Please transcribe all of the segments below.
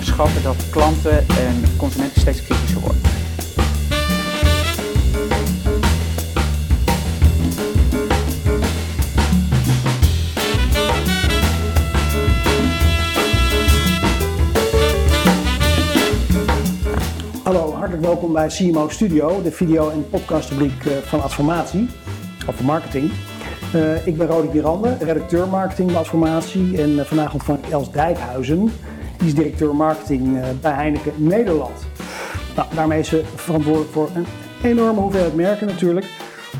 onderschatten dat klanten en consumenten steeds kritischer worden. Hallo, hartelijk welkom bij CMO Studio, de video- en podcastrubriek eh, van Adformatie, over marketing. Uh, ik ben Roderick Mirande, redacteur marketing bij Adformatie en uh, vandaag ontvang ik Els Dijkhuizen, die is directeur marketing uh, bij Heineken Nederland. Nou, daarmee is ze verantwoordelijk voor een enorme hoeveelheid merken natuurlijk.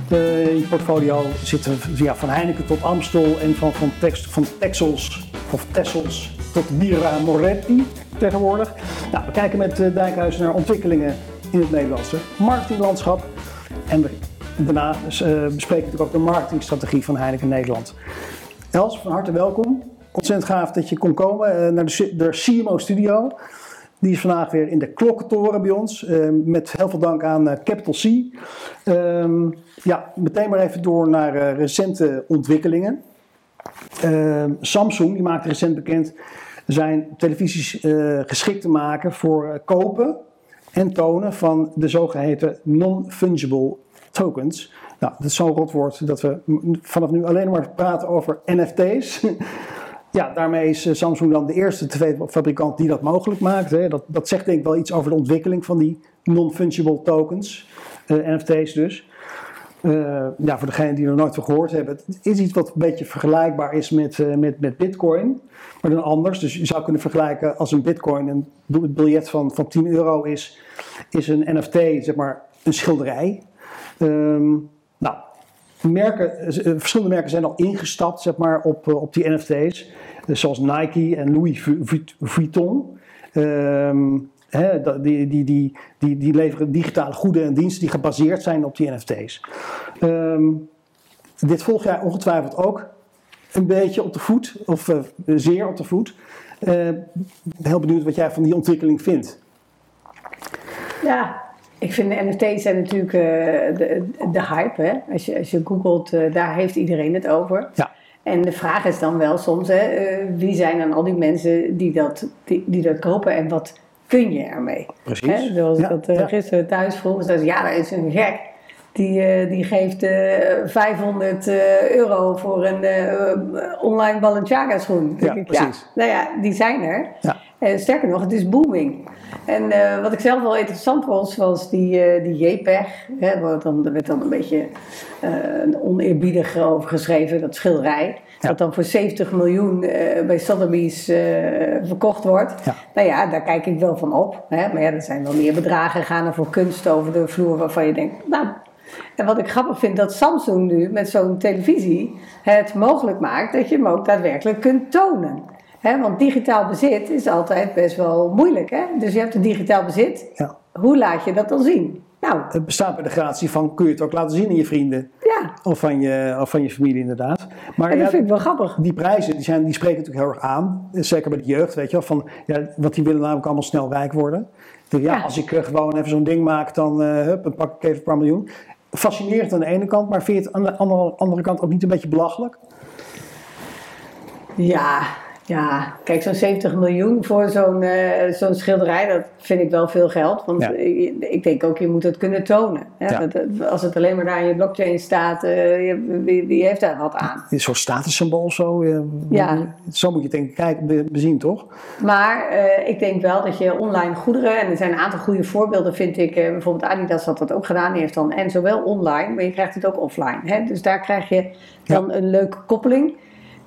in je portfolio zitten van Heineken tot Amstel en van, van, van Texels of Tessels tot Bira Moretti tegenwoordig. Nou, we kijken met uh, Dijkhuizen naar ontwikkelingen in het Nederlandse marketinglandschap. En daarna uh, bespreken we natuurlijk ook de marketingstrategie van Heineken Nederland. Els, van harte welkom. Ontzettend gaaf dat je kon komen uh, naar de, de CMO Studio. Die is vandaag weer in de klokkentoren bij ons. met heel veel dank aan Capital C. Ehm, ja, meteen maar even door naar recente ontwikkelingen. Ehm, Samsung die maakte recent bekend zijn televisies geschikt te maken voor kopen en tonen van de zogeheten non-fungible tokens. Nou, dat is zo'n rotwoord dat we vanaf nu alleen maar praten over NFT's. ja, daarmee is uh, Samsung dan de eerste tv-fabrikant die dat mogelijk maakt. Hè. Dat, dat zegt denk ik wel iets over de ontwikkeling van die non-fungible tokens, NFT's dus. Uh, ja, voor degenen die er nooit van gehoord hebben, het is iets wat een beetje vergelijkbaar is met, met, met Bitcoin, maar dan anders. Dus je zou kunnen vergelijken als een Bitcoin een biljet van, van 10 euro is, is een NFT zeg maar een schilderij. Um, merken, uh, verschillende merken zijn al ingestapt zeg maar, op, op die NFT's, zoals Nike en Louis Vuitton. Um, die, die, die, die, die leveren digitale goeden en diensten die gebaseerd zijn op die NFT's. Um, dit volg jij ongetwijfeld ook een beetje op de voet, of uh, zeer op de voet. Uh, heel benieuwd wat jij van die ontwikkeling vindt. Ja, ik vind de NFT's zijn natuurlijk uh, de, de, hype. Hè? Als, je, als je googelt, daar heeft iedereen het over. Ja. En de vraag is dan wel soms, hè, wie zijn dan al die mensen die dat, die, die dat kopen en wat kun je ermee? Precies. Hè? Zoals ik dat ja. gisteren thuis vroeg. Zei ja, dat is een gek. Die, uh, die geeft uh, 500 euro voor een online Balenciaga schoen. Ja, ik, precies. Ja, nou ja, die zijn er. Ja. En sterker nog, het is booming. En wat ik zelf wel interessant vond, was die, die JPEG. Hè, dan, er werd dan een beetje oneerbiedig over geschreven, dat schilderij. Ja. Dat dan voor 70 miljoen bij Sotheby's verkocht wordt. Ja. Nou ja, daar kijk ik wel van op. Hè? Maar ja, er zijn wel meer bedragen gaan er voor kunst over de vloer waarvan je denkt, nou. En wat ik grappig vind, dat Samsung nu met zo'n televisie het mogelijk maakt dat je hem ook daadwerkelijk kunt tonen. Want digitaal bezit is altijd best wel moeilijk. Hè? Dus je hebt een digitaal bezit. Ja. Hoe laat je dat dan zien? Nou, het bestaat bij de gratie van kun je het ook laten zien aan je vrienden. Ja. Of van je, of van je familie inderdaad. Maar en dat ja, vind ik wel grappig. Die prijzen die zijn, die spreken natuurlijk heel erg aan. Zeker bij de jeugd, weet je wel. Van, ja, want die willen namelijk allemaal snel rijk worden. Dus ja, ja. als ik uh, gewoon even zo'n ding maak, dan, uh, hup, dan pak ik even een paar miljoen. Fascinerend aan de ene kant, maar vind je het aan de andere, andere kant ook niet een beetje belachelijk? Ja, ja, kijk, zo'n 70 miljoen voor zo'n uh, zo'n schilderij, dat vind ik wel veel geld. Want ja. ik, ik, denk ook, je moet het kunnen tonen. Hè? Ja. Dat, als het alleen maar daar in je blockchain staat, uh, wie, wie, heeft daar wat aan? Een soort statussymbool zo. Uh, ja. Zo moet je denk ik kijken, bezien, toch? Maar ik denk wel dat je online goederen, en er zijn een aantal goede voorbeelden, vind ik. bijvoorbeeld Adidas had dat ook gedaan, die heeft dan en zowel online, maar je krijgt het ook offline. Hè? Dus daar krijg je dan ja. een leuke koppeling.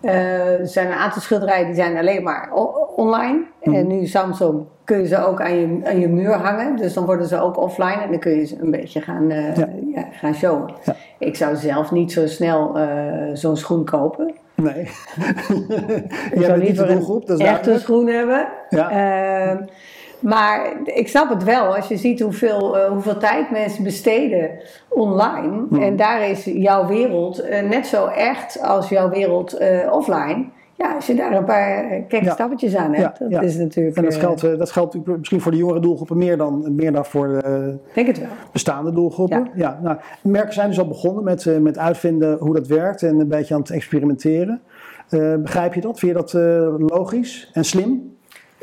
Uh, er zijn een aantal schilderijen die zijn alleen maar online. Mm. En nu Samsung kun je ze ook aan je, aan je muur hangen. Dus dan worden ze ook offline en dan kun je ze een beetje gaan, uh, ja. Ja, gaan showen. Ja. Ik zou zelf niet zo snel uh, zo'n schoen kopen. Nee. ik zou liever een dat is echte schoen hebben. Ja. Maar ik snap het wel, als je ziet hoeveel, uh, hoeveel tijd mensen besteden online. Mm. En daar is jouw wereld uh, net zo echt als jouw wereld uh, offline. Ja, als je daar een paar kekke ja. stappetjes aan hebt, ja, dat ja. is natuurlijk... En dat geldt, dat geldt misschien voor de jongere doelgroepen meer dan, meer dan voor de Denk het wel. bestaande doelgroepen. Ja. nou, merken zijn dus al begonnen met, met uitvinden hoe dat werkt en een beetje aan het experimenteren. begrijp je dat? Vind je dat logisch en slim?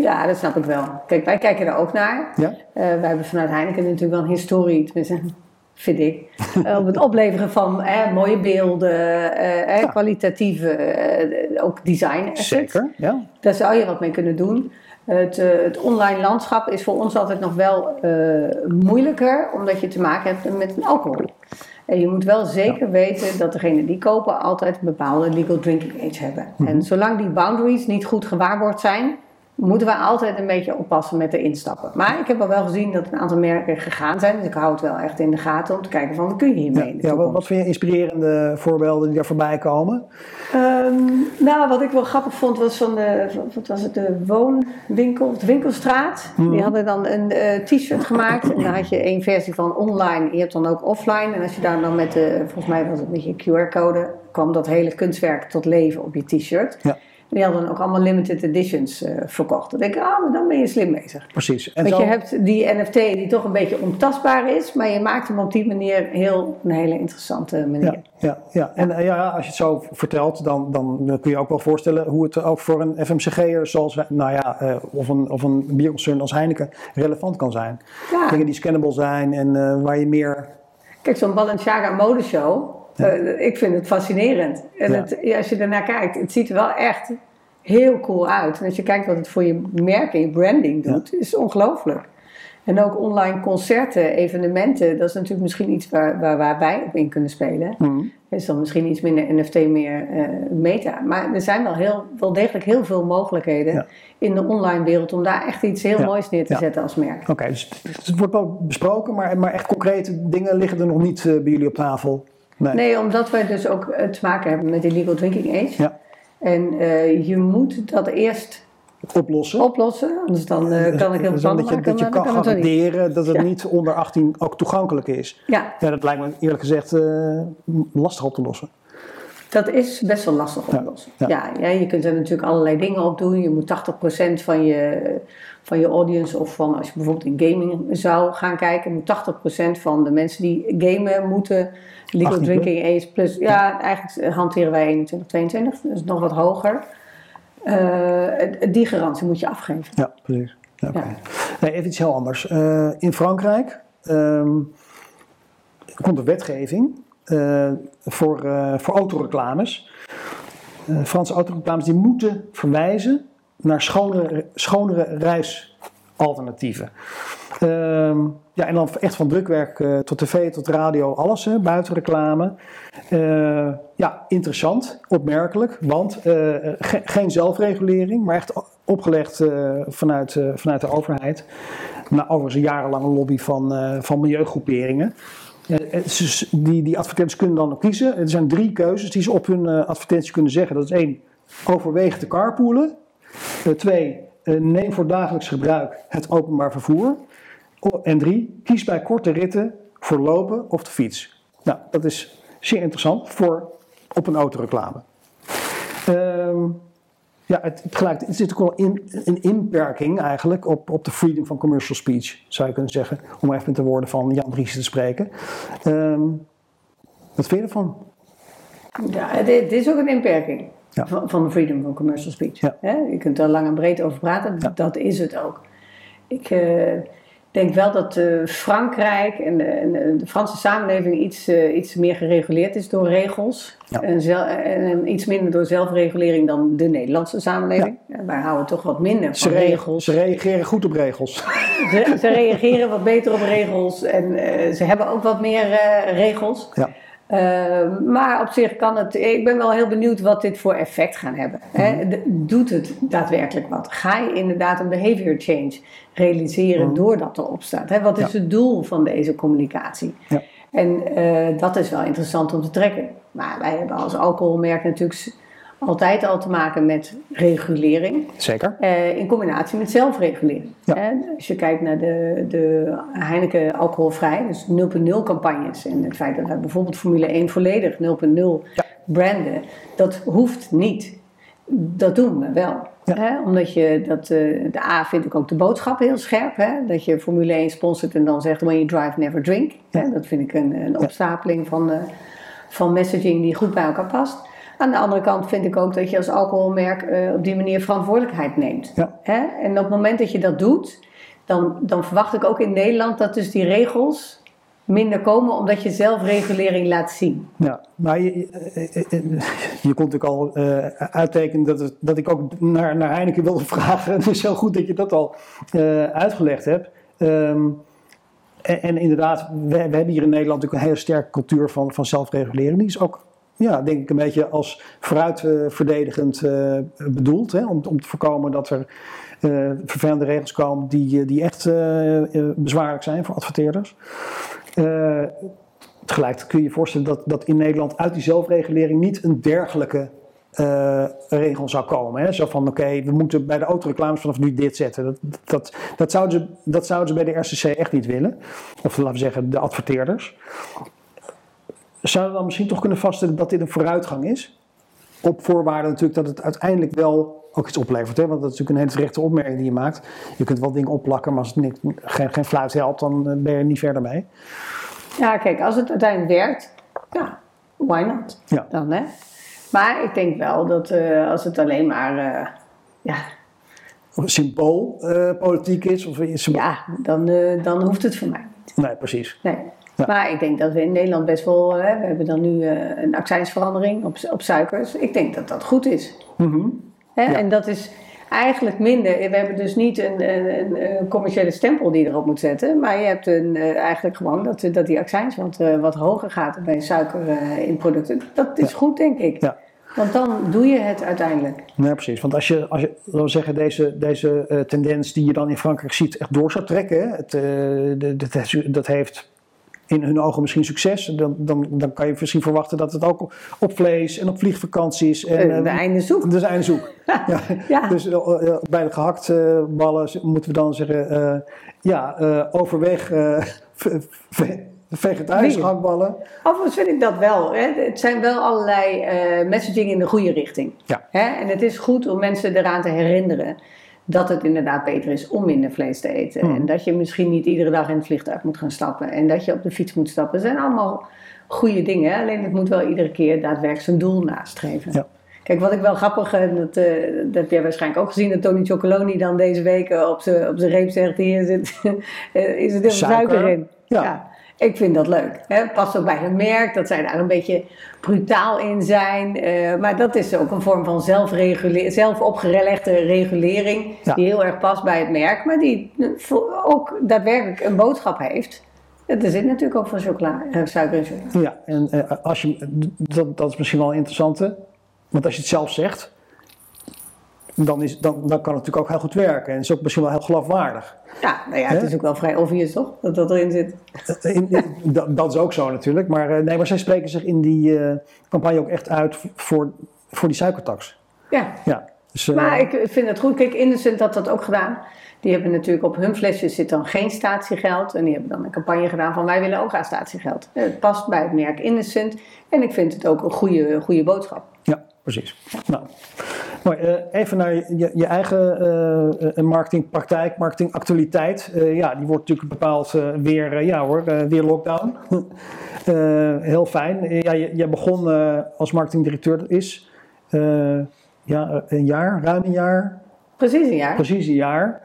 Ja, dat snap ik wel. Kijk, wij kijken er ook naar. Ja? Uh, wij hebben vanuit Heineken natuurlijk wel een historie, tenminste, vind ik, uh, op het opleveren van mooie beelden, uh, ja. kwalitatieve, ook design Zeker, ja. Daar zou je wat mee kunnen doen. Het, het, online landschap is voor ons altijd nog wel moeilijker, omdat je te maken hebt met een alcohol. En je moet wel zeker weten dat degenen die kopen altijd een bepaalde legal drinking age hebben. En mhm. zolang die boundaries niet goed gewaarborgd zijn, moeten we altijd een beetje oppassen met de instappen. Maar ik heb al wel gezien dat een aantal merken gegaan zijn. Dus ik hou het wel echt in de gaten om te kijken van wat kun je hiermee. Ja, ja wat, wat vind je inspirerende voorbeelden die daar voorbij komen? Ehm, nou, wat ik wel grappig vond was van de, wat was het, de woonwinkel, de winkelstraat. Die mhm. hadden dan een uh, t-shirt gemaakt. En daar had je één versie van online. Je hebt dan ook offline. En als je daar dan met de, volgens mij was het met je QR-code, kwam dat hele kunstwerk tot leven op je t-shirt. Ja. Die hadden ook allemaal limited editions uh, verkocht. Dan denk ik, ah, maar dan ben je slim bezig. Precies. En Want je hebt die NFT die toch een beetje ontastbaar is, maar je maakt hem op die manier heel, een hele interessante manier. Ja, ja, ja. en uh, ja, als je het zo vertelt, dan, dan kun je ook wel voorstellen hoe het ook voor een FMCG'er zoals, nou ja, uh, of een, of een bierconcern als Heineken relevant kan zijn. Ja. Dingen die scannable zijn en waar je meer... Kijk, zo'n Balenciaga modeshow, uh, ik vind het fascinerend. En het, ja, als je ernaar kijkt, het ziet er wel echt heel cool uit. En als je kijkt wat het voor je merk en je branding doet, is ongelooflijk. En ook online concerten, evenementen, dat is natuurlijk misschien iets waar, waar, waar wij op in kunnen spelen. Mm. Is dan misschien iets minder NFT, meer uh, meta. Maar er zijn wel, heel, wel degelijk heel veel mogelijkheden in de online wereld om daar echt iets heel moois neer te zetten als merk. Oké, dus het wordt wel besproken, maar, maar echt concrete dingen liggen er nog niet uh, bij jullie op tafel? Nee. nee, omdat wij dus ook te maken hebben met illegal drinking age. Ja. En uh, je moet dat eerst oplossen. oplossen anders dan uh, kan ik heel veel Dat je, dat je kan garanderen dat het niet onder 18 ook toegankelijk is. Ja. ja dat lijkt me eerlijk gezegd uh, lastig op te lossen. Dat is best wel lastig op te lossen. Ja, ja. ja, je kunt er natuurlijk allerlei dingen op doen. Je moet 80% van je, van je audience, of van als je bijvoorbeeld in gaming zou gaan kijken, moet 80% van de mensen die gamen moeten legal drinking age plus. Ja, eigenlijk hanteren wij 21, 22, dus nog wat hoger. Uh, die garantie moet je afgeven. Ja, precies. Ja, nee, even iets heel anders. Uh, in Frankrijk um, komt er wetgeving voor, voor autoreclames. Franse autoreclames die moeten verwijzen naar schonere, schonere reisalternatieven. Ehm, ja, en dan echt van drukwerk tot tv, tot radio, alles, hè, buitenreclame. Uh, ja, interessant, opmerkelijk, want ge geen zelfregulering, maar echt opgelegd vanuit, vanuit de overheid. Na overigens een jarenlange lobby van, van milieugroeperingen. Die, die advertenties kunnen dan kiezen. Er zijn drie keuzes die ze op hun advertentie kunnen zeggen. Dat is één, overweeg te carpoolen. twee, neem voor dagelijks gebruik het openbaar vervoer. En drie, kies bij korte ritten voor lopen of de fiets. Nou, dat is zeer interessant voor op een autoreclame. Um, ja, het, het, het zit ook wel in, een inperking eigenlijk op, op de freedom van commercial speech, zou je kunnen zeggen. Om even met de woorden van Jan Dries te spreken. Um, wat vind je ervan? Ja, dit is ook een inperking van, van de freedom van commercial speech. Ja. Je kunt er lang en breed over praten, dat is het ook. Ik... Uh, ik denk wel dat uh, Frankrijk en de, en de, Franse samenleving iets, uh, iets meer gereguleerd is door regels. En, en, iets minder door zelfregulering dan de Nederlandse samenleving. Ja. Wij houden toch wat minder van regels. Ze reageren goed op regels. Ze, ze reageren wat beter op regels en uh, ze hebben ook wat meer regels. Ja. Uh, maar op zich kan het. Ik ben wel heel benieuwd wat dit voor effect gaat hebben. Hè? Mhm. Doet het daadwerkelijk wat? Ga je inderdaad een behavior change realiseren mm. doordat erop staat? Hè? Wat is het doel van deze communicatie? Ja. En uh, dat is wel interessant om te trekken. Maar wij hebben als alcoholmerk natuurlijk altijd al te maken met regulering. Zeker. Uh, in combinatie met zelfregulering. Ja. als je kijkt naar de, de Heineken alcoholvrij, dus 0.0 campagnes. En het feit dat wij bijvoorbeeld Formule 1 volledig 0.0 ja. branden, dat hoeft niet. Dat doen we wel. Hè? Omdat je dat, uh, de A vind ik ook de boodschap heel scherp. Hè? Dat je Formule 1 sponsort en dan zegt when you drive never drink. Hè? Dat vind ik een, een opstapeling van, uh, van messaging die goed bij elkaar past. Aan de andere kant vind ik ook dat je als alcoholmerk uh, op die manier verantwoordelijkheid neemt. Ja. Hè? En op het moment dat je dat doet, dan, dan verwacht ik ook in Nederland dat dus die regels minder komen omdat je zelfregulering laat zien. Ja, maar je, je, kon natuurlijk al uh, uittekenen dat, dat ik ook naar, naar Heineken wilde vragen. Het is heel goed dat je dat al uh, uitgelegd hebt. Um, en, en, inderdaad, we, we, hebben hier in Nederland natuurlijk een hele sterke cultuur van, van zelfregulering. Die is ook, ja, denk ik, een beetje als vooruitverdedigend uh, bedoeld. Hè, om, om te voorkomen dat er uh, vervelende regels komen die, die echt bezwaarlijk zijn voor adverteerders. Tegelijk kun je je voorstellen dat, dat in Nederland uit die zelfregulering niet een dergelijke regel zou komen. Hè? Zo van, oké, we moeten bij de autoreclames vanaf nu dit zetten. Dat, dat, dat, zouden ze, dat zouden ze bij de RCC echt niet willen. Of laten we zeggen, de adverteerders. Zouden we dan misschien toch kunnen vaststellen dat dit een vooruitgang is? Op voorwaarde natuurlijk dat het uiteindelijk wel ook iets oplevert. Hè? Want dat is natuurlijk een hele terechte opmerking die je maakt. Je kunt wel dingen opplakken, maar als het niet, geen, geen fluit helpt, dan eh, ben je er niet verder mee. Ja, kijk, als het uiteindelijk werkt, ja, why not? Ja. Dan, hè? Maar ik denk wel dat uh, als het alleen maar, uh, ja... Symboolpolitiek is? Of symbool... Ja, dan, uh, dan hoeft het voor mij niet. Nee, precies. Nee. Ja. Maar ik denk dat we in Nederland best wel, hè, we hebben dan nu een accijnsverandering op, op suikers. Ik denk dat dat goed is. Mm -hmm. Hè? Ja. En dat is eigenlijk minder. We hebben dus niet een, een, een, commerciële stempel die erop moet zetten. Maar je hebt een, eigenlijk gewoon dat, dat die accijns wat, wat hoger gaat bij suiker in producten. Dat is ja. goed, denk ik. Ja. Want dan doe je het uiteindelijk. Nee, precies. Want als je, als je laten we zeggen, deze, deze uh, tendens die je dan in Frankrijk ziet echt door zou trekken, het, uh, dat heeft in hun ogen misschien succes, dan, dan, dan kan je misschien verwachten dat het ook op vlees en op vliegvakanties. En, de, einde zoek. De einde zoek. ja. ja. Dus uh, bij de gehaktballen ballen moeten we dan zeggen, ja, overweeg vegetarische gehaktballen. Overigens vind ik dat wel. Hè. Het zijn wel allerlei uh, messaging in de goede richting. Ja. Hè? En het is goed om mensen eraan te herinneren dat het inderdaad beter is om minder vlees te eten. Mm. En dat je misschien niet iedere dag in het vliegtuig moet gaan stappen. En dat je op de fiets moet stappen. Dat zijn allemaal goede dingen. Alleen het moet wel iedere keer daadwerkelijk zijn doel nastreven. Ja. Kijk, wat ik wel grappig vind, dat, uh, dat heb jij waarschijnlijk ook gezien, dat Tony Chocoloni dan deze week op zijn op reep zegt, hier zit, is er heel veel suiker in. Ja. ja. Ik vind dat leuk. Hè? Past ook bij hun merk, dat zij daar een beetje brutaal in zijn. Uh, maar dat is ook een vorm van zelf opgelegde regulering. Ja. Die heel erg past bij het merk, maar die ook daadwerkelijk een boodschap heeft. Er zit natuurlijk ook van chocola, uh, suiker in chocola. Ja, en uh, als je, dat, dat is misschien wel een interessante. Want als je het zelf zegt, dan, is, dan, dan kan het natuurlijk ook heel goed werken. En het is ook misschien wel heel geloofwaardig. Ja, nou ja, het is ook wel vrij obvious toch, dat dat erin zit. In, in, dat, dat is ook zo natuurlijk. Maar, uh, nee, maar zij spreken zich in die uh, campagne ook echt uit voor, voor die suikertax. Ja. ja dus, uh, maar ik vind het goed. Kijk, Innocent had dat ook gedaan. Die hebben natuurlijk op hun flesjes zit dan geen statiegeld. En die hebben dan een campagne gedaan van wij willen ook aan statiegeld. Het past bij het merk Innocent. En ik vind het ook een goede, goede boodschap. Ja, precies. Nou, mooi. Uh, even naar je, je eigen uh, marketingpraktijk, marketingactualiteit. Uh, ja, die wordt natuurlijk bepaald weer, ja hoor, weer lockdown. heel fijn. ja, jij begon als marketingdirecteur is ja, een jaar, ruim een jaar. Precies een jaar. Precies een jaar.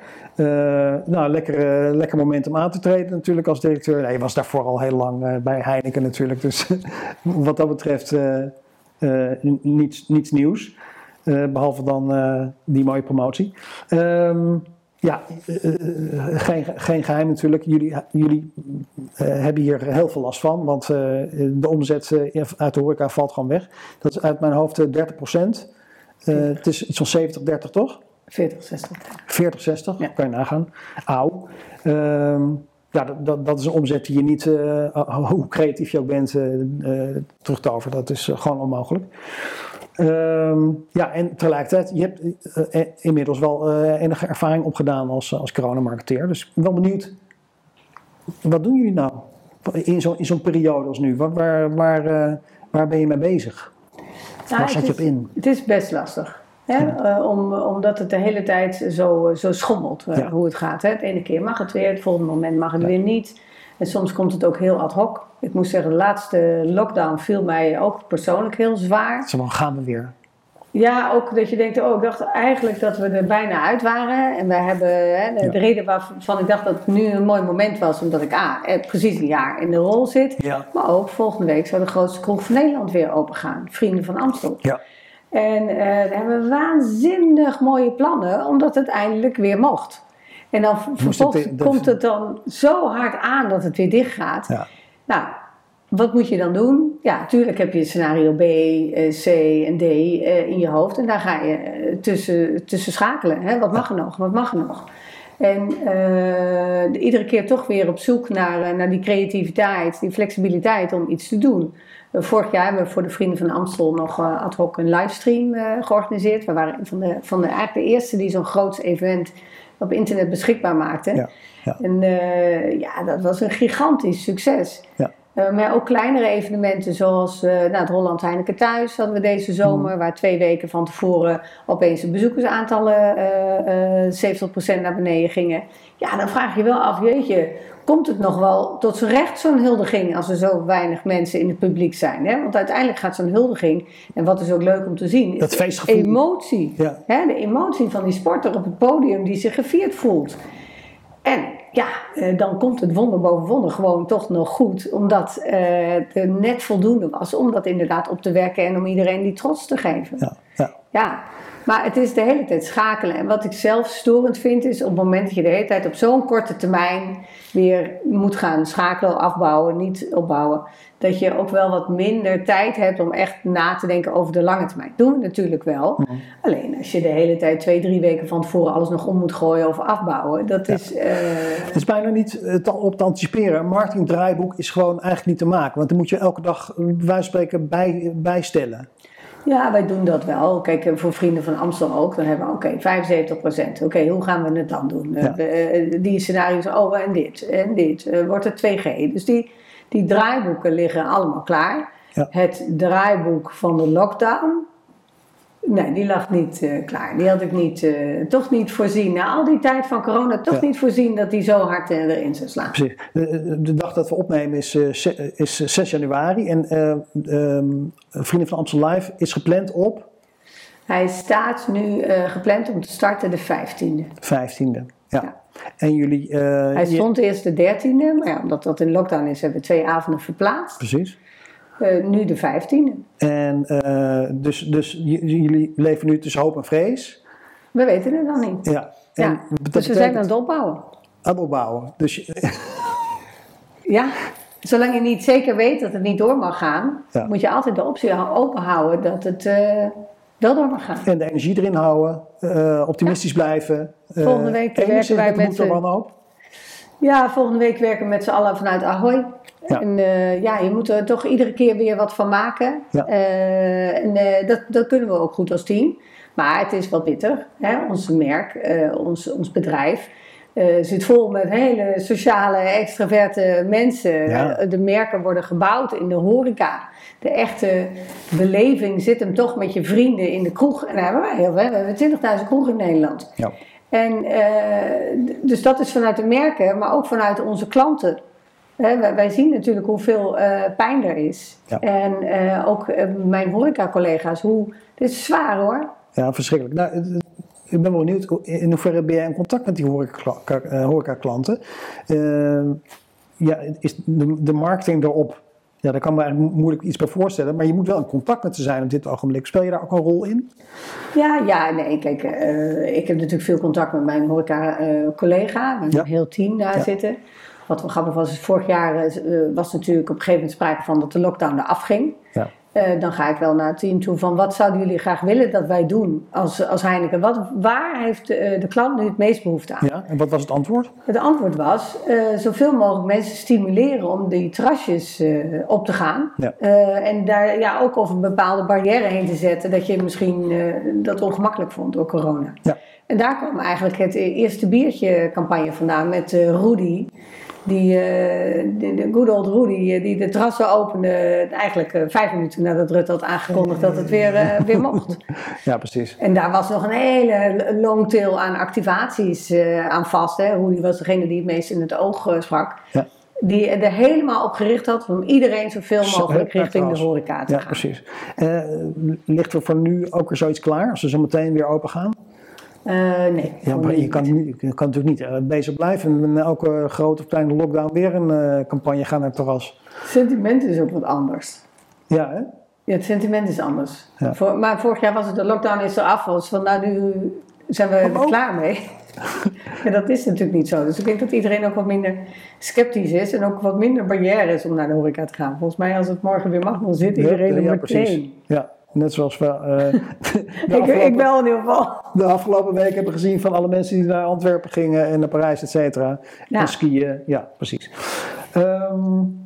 nou, lekker, lekker moment om aan te treden natuurlijk als directeur. Nee, je was daarvoor al heel lang bij Heineken natuurlijk. Dus wat dat betreft uh, niets, niets nieuws. Uh, behalve dan uh, die mooie promotie. Um, ja, geen, geen geheim natuurlijk. Jullie, jullie hebben hier heel veel last van. Want de omzet uit de horeca valt gewoon weg. Dat is uit mijn hoofd 30 procent. het is iets van 70, 30 toch? 40, 60. 40, 60, ja. kan je nagaan. Auw. Um, ja, dat, dat, is een omzet die je niet, uh, hoe creatief je ook bent, uh, uh, terug te over. Dat is gewoon onmogelijk. Um, ja, en tegelijkertijd, je hebt inmiddels wel enige ervaring opgedaan als, als coronamarketeer. Dus ik ben wel benieuwd, wat doen jullie nou in zo'n in zo'n periode als nu? Waar, waar, waar, waar ben je mee bezig? Nou, waar zet je op in? Het is best lastig. Hè? Uh, om, omdat het de hele tijd zo, zo schommelt hoe het gaat. Hè? Het ene keer mag het weer, het volgende moment mag het weer niet. En soms komt het ook heel ad hoc. Ik moet zeggen, de laatste lockdown viel mij ook persoonlijk heel zwaar. Zo, gaan we weer. Ja, ook dat je denkt, oh, ik dacht eigenlijk dat we er bijna uit waren. En we hebben, hè, de, de, reden waarvan ik dacht dat het nu een mooi moment was, omdat ik A, eh, precies een jaar in de rol zit. Ja. Maar ook volgende week zou de grootste kroeg van Nederland weer open gaan. Vrienden van Amstel. Ja. En uh, daar hebben we waanzinnig mooie plannen, omdat het eindelijk weer mocht. En dan vervolgens komt het dan zo hard aan dat het weer dicht gaat. Ja. Nou, wat moet je dan doen? Ja, natuurlijk heb je scenario B, eh, C en D eh, in je hoofd. En daar ga je eh, tussen, tussen schakelen. Hè? Wat mag er nog? Wat mag er nog? En uh, iedere keer toch weer op zoek naar, naar die creativiteit, die flexibiliteit om iets te doen. Vorig jaar hebben we voor de Vrienden van Amstel nog ad hoc een livestream georganiseerd. We waren een van de, van de, eigenlijk de eerste die zo'n groot event op internet beschikbaar maakte. Ja, ja. En ja, dat was een gigantisch succes. Ja. Uh, maar ook kleinere evenementen zoals uh, nou, het Holland Heineken Thuis hadden we deze zomer, Mm. waar twee weken van tevoren opeens de bezoekersaantallen uh, 70% naar beneden gingen. Ja, dan vraag je wel af, jeetje, komt het nog wel tot z'n recht zo'n huldiging als er zo weinig mensen in het publiek zijn? Hè? Want uiteindelijk gaat zo'n huldiging, en wat is ook leuk om te zien, is Dat de feestgevoel. emotie. Ja. Hè? De emotie van die sporter op het podium die zich gevierd voelt. En ja, eh, dan komt het wonder boven wonder gewoon toch nog goed. Omdat eh, het er net voldoende was om dat inderdaad op te werken en om iedereen die trots te geven. Ja, ja. Ja, maar het is de hele tijd schakelen. En wat ik zelf storend vind is op het moment dat je de hele tijd op zo'n korte termijn weer moet gaan schakelen, afbouwen, niet opbouwen. Dat je ook wel wat minder tijd hebt om echt na te denken over de lange termijn. Doen we natuurlijk wel. Alleen als je de hele tijd twee, drie weken van tevoren alles nog om moet gooien of afbouwen. Dat is... eh, Het is bijna niet eh, te- op te anticiperen. Een marketingdraaiboek is gewoon eigenlijk niet te maken. Want dan moet je elke dag, eh, van spreken, bij, bijstellen. Ja, wij doen dat wel. Kijk, eh, voor Vrienden van Amstel ook. Dan hebben we, oké, 75% Oké, hoe gaan we het dan doen? Eh, Ja. eh, die scenario's, oh, en dit, en dit. Wordt het 2G? Dus die, die draaiboeken liggen allemaal klaar. Ja. Het draaiboek van de lockdown, nee, die lag niet eh, klaar. Die had ik niet, eh, toch niet voorzien. Na al die tijd van corona, toch Ja. niet voorzien dat die zo hard eh, erin zou slaan. Precies. De, de dag dat we opnemen is, is 6 januari. En eh, ehm, Vrienden van Amstel Live is gepland op Hij staat nu gepland om te starten de 15e. 15e. Ja. Ja. En jullie... Hij je- stond eerst de 13e, maar ja, omdat dat in lockdown is, hebben we twee avonden verplaatst. Precies. Eh, nu de 15e. En eh, dus, dus jullie leven nu tussen hoop en vrees. We weten het nog niet. Ja. En Ja, dus we zijn aan het opbouwen. aan het opbouwen. Dus Ja, zolang je niet zeker weet dat het niet door mag gaan, Ja. moet je altijd de optie open houden dat het eh, wel door mag gaan. en de energie erin houden. optimistisch blijven. Volgende week werken wij met de moed z'n- wanhoop. Ja, volgende week werken we met z'n allen vanuit Ahoy. Ja. En eh, ja, je moet er toch iedere keer weer wat van maken. Ja. Eh, en eh, dat, dat kunnen we ook goed als team. Maar het is wel bitter. Hè? Ons merk, ons, ons bedrijf zit vol met hele sociale, extraverte mensen. Ja. De merken worden gebouwd in de horeca. De echte beleving zit hem toch met je vrienden in de kroeg. En daar hebben wij heel veel. We hebben 20.000 kroegen in Nederland. Ja. En d- dus dat is vanuit de merken, maar ook vanuit onze klanten. Wij, wij zien natuurlijk hoeveel eh, pijn er is. Ja. En eh, ook mijn horeca-collega's, hoe. Dit is zwaar hoor. Ja, verschrikkelijk. Nou, ik ben wel benieuwd, in hoeverre ben jij in contact met die horeca- horeca-klanten? Ja, is de, de marketing daarop, ja, daar kan me moeilijk iets bij voorstellen, maar je moet wel in contact met ze zijn op dit ogenblik. Speel je daar ook een rol in? Ja, ja, nee, kijk, eh, ik heb natuurlijk veel contact met mijn horeca-collega. we hebben Ja. een heel team daar Ja. zitten. Wat wel grappig was, is vorig jaar eh, was natuurlijk op een gegeven moment sprake van dat de lockdown eraf ging. Ja. Eh, dan ga ik wel naar het team toe van wat zouden jullie graag willen dat wij doen als, als Heineken? Wat, waar heeft eh, de klant nu het meest behoefte aan? Ja, en wat was het antwoord? Het antwoord was eh, zoveel mogelijk mensen stimuleren om die terrasjes op te gaan. Ja. En daar ja, ook over een bepaalde barrière heen te zetten dat je misschien dat ongemakkelijk vond door corona. Ja. En daar kwam eigenlijk het eerste biertje campagne vandaan met Rudy. Die, eh, de, de good old Rudy, eh, die de terrassen opende eigenlijk eh, vijf minuten nadat Rutte had aangekondigd dat het weer, weer mocht. Ja, precies. En daar was nog een hele long tail aan activaties aan vast. Hè. Rudy was degene die het meest in het oog sprak. Ja. die er helemaal op gericht had om iedereen zoveel mogelijk richting de horeca te ja, gaan. precies. Uh, ligt er voor nu ook weer zoiets klaar als we zo meteen weer open gaan? Uh, nee. Ja, maar je kan, je kan natuurlijk niet uh, bezig blijven en met elke grote of kleine lockdown weer een uh, campagne gaan naar het terras. Het sentiment is ook wat anders. Ja, hè? Ja, het sentiment is anders. Ja. Voor, maar vorig jaar was het de lockdown is eraf. Was van nou nu zijn we er klaar mee. en dat is natuurlijk niet zo. Dus ik denk dat iedereen ook wat minder sceptisch is en ook wat minder barrière is om naar de horeca te gaan. Volgens mij als het morgen weer mag, dan zit iedereen ja, er meteen. Precies. Ja, net zoals we. Uh, ik, ik wel in ieder geval. De afgelopen week hebben we gezien van alle mensen die naar Antwerpen gingen en naar Parijs, et cetera. Ja. En skiën, ja, precies. Um,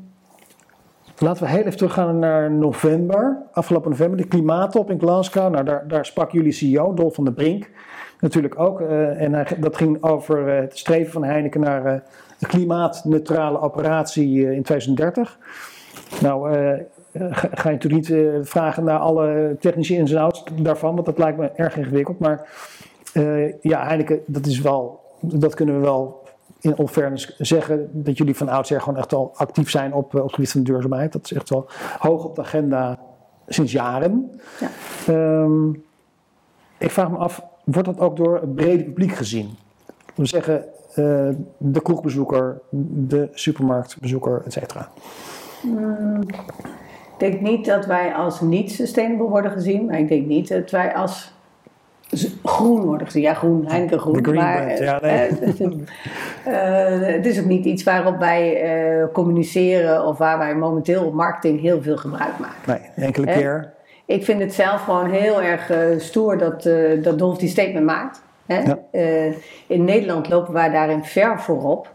Laten we heel even teruggaan naar november, afgelopen november, de klimaattop in Glasgow. Nou, daar, daar sprak jullie CEO, Dolf van der Brink, natuurlijk ook. Uh, en hij, dat ging over uh, het streven van Heineken naar een klimaatneutrale operatie in 2030. Nou, ga, ga, je natuurlijk niet vragen naar alle technische ins en outs daarvan, want dat lijkt me erg ingewikkeld. Maar ja, Heineken, dat is wel, dat kunnen we wel in all fairness zeggen dat jullie van oudsher gewoon echt al actief zijn op, op het gebied van duurzaamheid. Dat is echt wel hoog op de agenda sinds jaren. Ja. Um, ik vraag me af, wordt dat ook door het brede publiek gezien? We zeggen uh, de kroegbezoeker, de supermarktbezoeker, et cetera. Mm, ik denk niet dat wij als niet sustainable worden gezien, maar ik denk niet dat wij als groen worden gezien. Ja, groen, Heineken groen. Maar, brand, ja, nee. uh, het is ook niet iets waarop wij uh, communiceren of waar wij momenteel op marketing heel veel gebruik maken. Nee, enkele Hè? keer. Ik vind het zelf gewoon heel erg uh, stoer dat, dat Dolf die statement maakt. Ja. in Nederland lopen wij daarin ver voorop.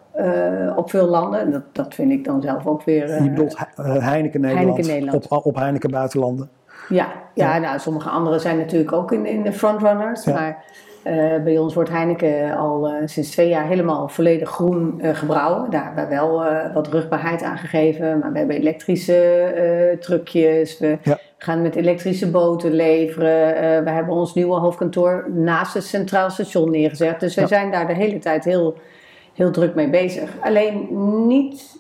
Op veel landen. En dat, dat vind ik dan zelf ook weer. Je bedoelt Heineken Nederland, Heineken Nederland. Op, op Heineken buitenlanden. Ja, ja, nou, sommige anderen zijn natuurlijk ook in, in de frontrunners. Ja. Maar uh, bij ons wordt Heineken al uh, sinds twee jaar helemaal volledig groen uh, gebrouwen. Daar hebben we wel wat rugbaarheid aan gegeven. Maar we hebben elektrische truckjes. We Ja. gaan met elektrische boten leveren. we hebben ons nieuwe hoofdkantoor naast het Centraal Station neergezet. Dus we Ja. zijn daar de hele tijd heel, heel druk mee bezig. Alleen niet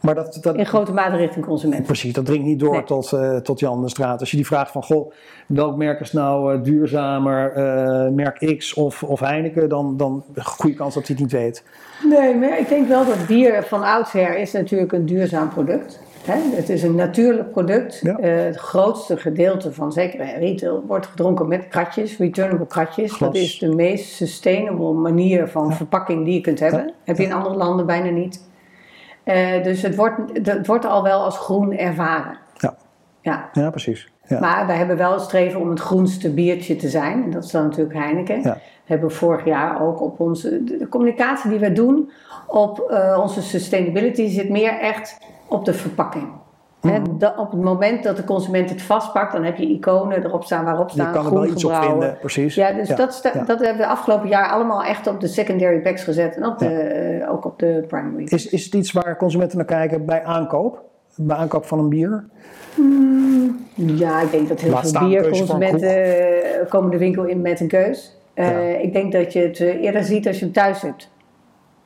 Maar dat, dat, in grote mate richting consumenten. Precies, dat dringt niet door Nee. tot, eh, tot Jan de Straat. Als je die vraagt van, goh, welk merk is nou eh, duurzamer, eh, merk X of, of Heineken, dan, dan goede kans dat hij het niet weet. Nee, maar ik denk wel dat bier van oudsher is natuurlijk een duurzaam product. Hè? Het is een natuurlijk product. Ja. Eh, het grootste gedeelte van zeker retail wordt gedronken met kratjes, returnable kratjes. Glas. Dat is de meest sustainable manier van verpakking die je kunt hebben. Ja. Heb je in andere landen bijna niet. Eh, dus het wordt, het wordt al wel als groen ervaren. Ja, Ja. ja precies. Ja. Maar wij hebben wel het streven om het groenste biertje te zijn. En dat is dan natuurlijk Heineken. Ja. We hebben vorig jaar ook op onze de, de communicatie die we doen op eh, onze sustainability zit meer echt op de verpakking. Da- op het moment dat de consument het vastpakt, dan heb je iconen erop staan waarop je staan kan er wel iets op vinden, precies. Ja, dus Dat, ja. dat hebben we de afgelopen jaar allemaal echt op de secondary packs gezet en op de, eh, ook op de primary. Is, is het iets waar consumenten naar kijken bij aankoop? Bij aankoop van een bier? Ja, ik denk dat heel Laat veel bierconsumenten eh, komen de winkel in met een keus. Eh. Ik denk dat je het eerder ziet als je hem thuis hebt.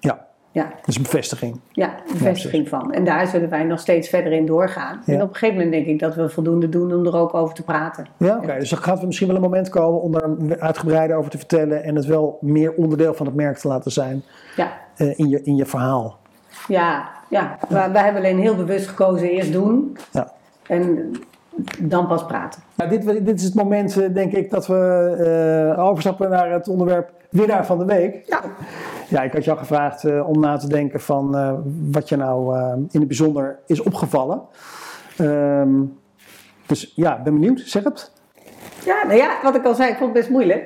Ja, Ja, dat is een bevestiging. ja bevestiging van. En daar zullen wij nog steeds verder in doorgaan. Ja. En op een gegeven moment denk ik dat we voldoende doen om er ook over te praten. Ja, oké. Dus er gaat misschien wel een moment komen om daar uitgebreider over te vertellen en het wel meer onderdeel van het merk te laten zijn Ja, eh, in, je, in je verhaal. ja, ja. Maar wij hebben alleen heel bewust gekozen eerst doen Ja. en dan pas praten. Nou, dit, dit is het moment, eh, denk ik, dat we eh, overstappen naar het onderwerp winnaar van de week. Ja. Ja, ik had jou gevraagd eh, om na te denken van eh, wat je nou eh, in het bijzonder is opgevallen. Ehm, dus ja, ben benieuwd. Zeg het. Ja, nou ja, wat ik al zei, ik vond het best moeilijk.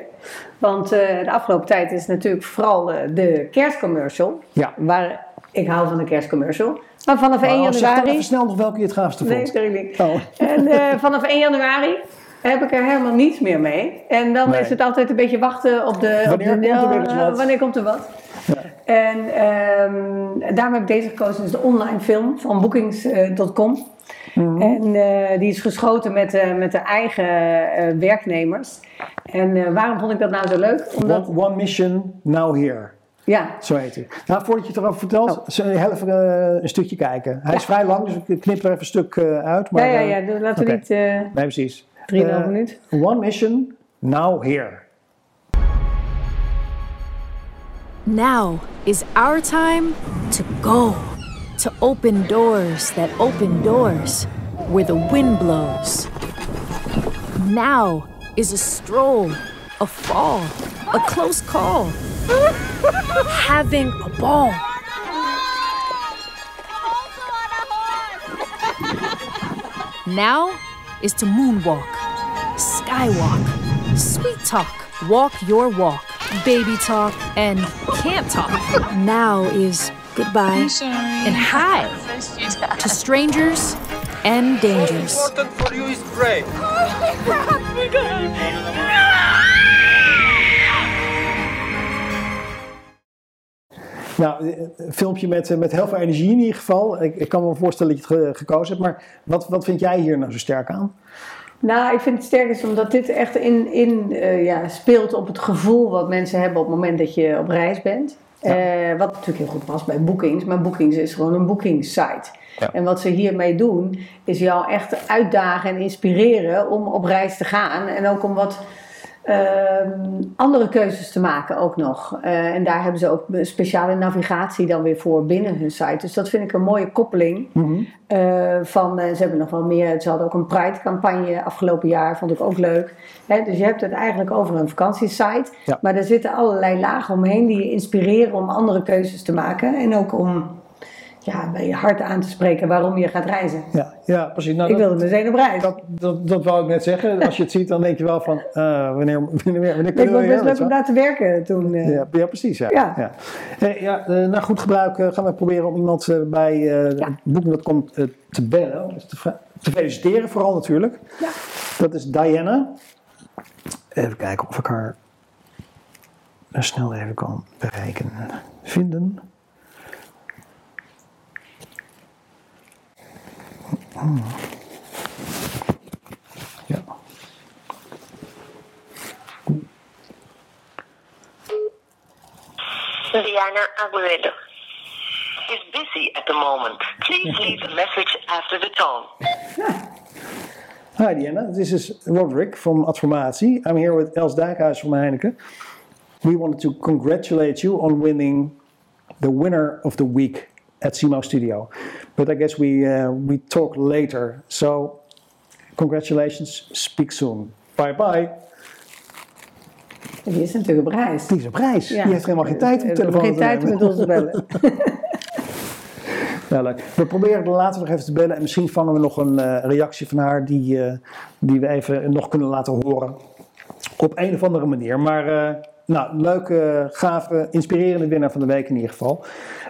Want de afgelopen tijd is natuurlijk vooral de kerstcommercial. Ja. Waar ik hou van de kerstcommercial. Maar vanaf 1 Nou, zeg dan januari. even snel nog welke je het gaafste Nee, vond. sorry niet. Oh. En vanaf 1 januari heb ik er helemaal niets meer mee. En dan Nee. is het altijd een beetje wachten op de. Wanneer op de, komt er ja? Wanneer komt er wat? En ehm, daarom heb ik deze gekozen. Dus de online film van bookings.com. Mhm. En eh, die is geschoten met, eh, met de eigen eh, werknemers. En waarom vond ik dat nou zo leuk? Omdat One, one mission, now here. Ja. Zo heet hij. Nou, voordat je het erover vertelt, oh. we even uh, een stukje kijken. Hij is vrij lang, dus ik knip er even een stuk uh, uit. Maar, ja, ja, ja. Laten we okay. niet... Uh, nee, precies. 3,5 uh, minuut. One mission, now here. Now is our time to go. To open doors that open doors where the wind blows. Now is a stroll, a fall, a close call. Having a ball. Now is to moonwalk, skywalk, sweet talk, walk your walk, baby talk, and can't talk. Now is goodbye and hi to strangers and dangers. Nou, een filmpje met, met heel veel energie in ieder geval. Ik, ik kan me voorstellen dat je het gekozen hebt. Maar wat, wat vind jij hier nou zo sterk aan? Nou, ik vind het sterk is omdat dit echt in, in uh, ja, speelt op het gevoel wat mensen hebben op het moment dat je op reis bent. Ja. Uh, wat natuurlijk heel goed past bij Bookings, maar Bookings is gewoon een boekingssite. Ja. En wat ze hiermee doen, is jou echt uitdagen en inspireren om op reis te gaan. En ook om wat Ehm, andere keuzes te maken ook nog. Uh, en daar hebben ze ook speciale navigatie dan weer voor binnen hun site. Dus dat vind ik een mooie koppeling. Mm -hmm. uh, van, uh, ze hebben nog wel meer. Ze hadden ook een Pride-campagne afgelopen jaar, vond ik ook leuk. Hè, dus je hebt het eigenlijk over een vakantiesite. Ja. Maar er zitten allerlei lagen omheen die je inspireren om andere keuzes te maken. En ook om ja, bij je hart aan te spreken waarom je gaat reizen. Ja, ja precies. Nou, ik wilde meteen op reis. Dat, dat, dat wou ik net zeggen. Als je het ziet, dan denk je wel van, uh, wanneer, wanneer, wanneer kunnen we best leuk om daar te werken toen. Uh... Ja, ja, precies. Ja. ja. ja. Hey, ja uh, naar goed gebruik gaan we proberen om iemand bij ja. Booking.com te bellen. Dus te, te, feliciteren vooral natuurlijk. Ja. Dat is Diana. Even kijken of ik haar snel even kan bereiken. Vinden. Hmm. Ja. Diana Aguero is busy at the moment. Please leave a message after the tone. Hi Diana, this is Roderick from Adformatie. I'm here with Els Dijkhuis from Heineken. We wanted to congratulate you on winning the winner of the week at CMO Studio. But I guess we, uh, we talk later. So, congratulations, speak soon. Bye bye. Die is natuurlijk op reis. Die is op reis. Ja. Die heeft helemaal geen tijd om telefoon geen tijd met ons te bellen. ja, leuk. We proberen later nog even te bellen en misschien vangen we nog een uh, reactie van haar die, uh, die we even nog kunnen laten horen. Op een of andere manier. Maar uh, nou, leuke, gave, inspirerende winnaar van de week in ieder geval.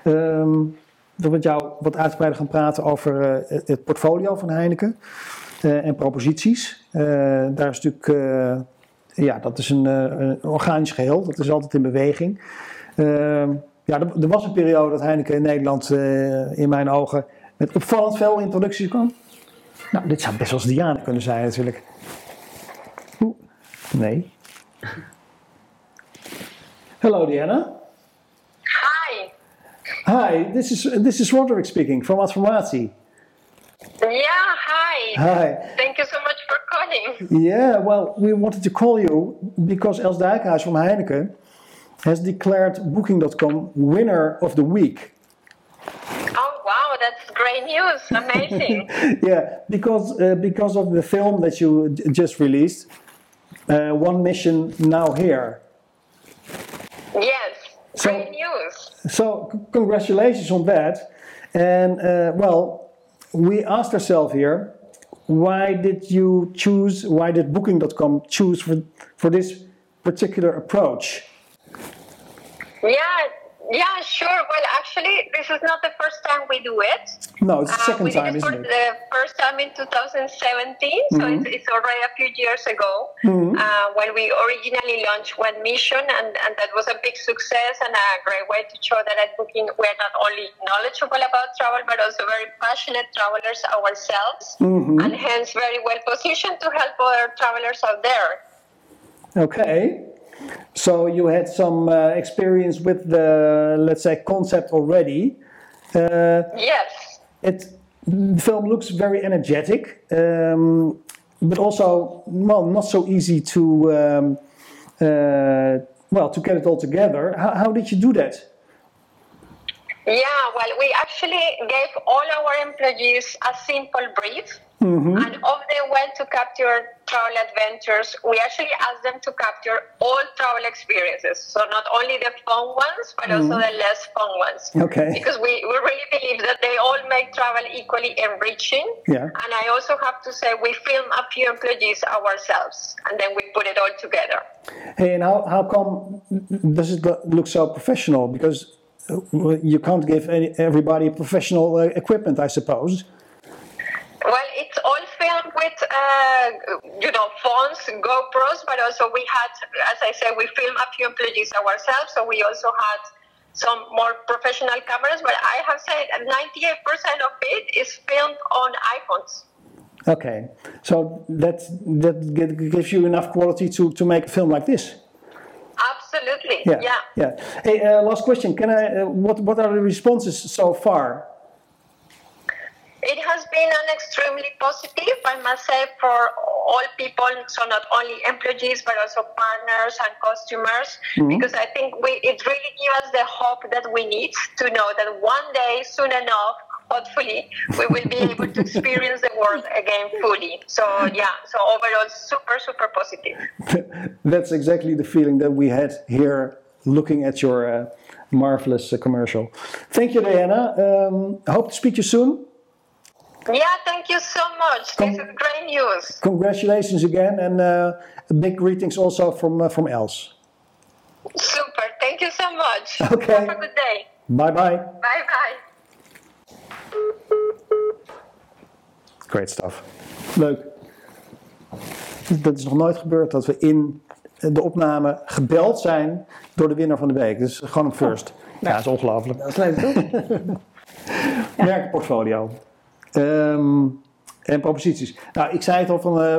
Um, we met jou wat uitgebreider gaan praten over uh, het portfolio van Heineken uh, en proposities. Uh, daar is natuurlijk, ja, dat is een, organisch geheel, dat is altijd in beweging. Ehm, ja, er, was een periode dat Heineken in Nederland in mijn ogen met opvallend veel introducties kwam. Nou, dit zou best wel Diana kunnen zijn natuurlijk. Oeh, nee. Hallo Diana. Hi, this is this is Roderick speaking from Adformatie. Yeah, hi. Hi. Thank you so much for calling. Yeah, well, we wanted to call you because Els Dijkhuis from Heineken has declared Booking.com winner of the week. Oh wow, that's great news! Amazing. yeah, because uh, because of the film that you just released, uh, One Mission Now Here. So, great news. So, congratulations on that. And uh, well, we asked ourselves here, why did you choose, why did Booking.com choose for, for this particular approach? Yeah, yeah, sure. Well, actually, this is not the first time we do it. No, it's the uh, second uh, time, isn't it? For the first time in 2017, mm-hmm. so it's, it's, already a few years ago mm-hmm. uh, when we originally launched One Mission, and, and that was a big success and a great way to show that at Booking we're not only knowledgeable about travel, but also very passionate travelers ourselves, mm-hmm. and hence very well positioned to help other travelers out there. Okay. So you had some uh, experience with the, let's say, concept already. Uh, yes. It, the film looks very energetic, um, but also, well, not so easy to, um, uh, well, to get it all together. How, how did you do that? Yeah, well, we actually gave all our employees a simple brief. Mm-hmm. And if they went to capture travel adventures, we actually asked them to capture all travel experiences. So not only the fun ones, but mm-hmm. also the less fun ones. Okay. Because we, we really believe that they all make travel equally enriching. Yeah. And I also have to say we film a few employees ourselves and then we put it all together. Hey, and how, how come does it look so professional? Because you can't give any, everybody professional uh, equipment, I suppose. Well, it's all filmed with, uh, you know, phones, GoPros, but also we had, as I said, we film a few employees ourselves, so we also had some more professional cameras, but I have said 98% of it is filmed on iPhones. Okay, so that that gives you enough quality to, to make a film like this. Absolutely. Yeah. Yeah. yeah. Hey, uh, last question. Can I? Uh, what What are the responses so far? It has been an extremely positive, I must say, for all people. So not only employees, but also partners and customers. Mm-hmm. Because I think we it really gives us the hope that we need to know that one day, soon enough, hopefully we will be able to experience the world again fully. So yeah, so overall super super positive. That's exactly the feeling that we had here looking at your uh, marvelous uh, commercial. Thank you, Diana. Um, I hope to speak to you soon. Yeah, thank you so much. Con- this is great news. Congratulations again, and uh, big greetings also from uh, from Els. Super. Thank you so much. Okay. Have a good day. Bye bye. Bye bye. Great stuff. Leuk. Dat is nog nooit gebeurd dat we in de opname gebeld zijn door de winnaar van de week. Dus gewoon een first. Oh, ja, dat is ongelooflijk. Dat is leuk toch? ja. Merkportfolio. Um, en proposities. Nou, ik zei het al van, uh,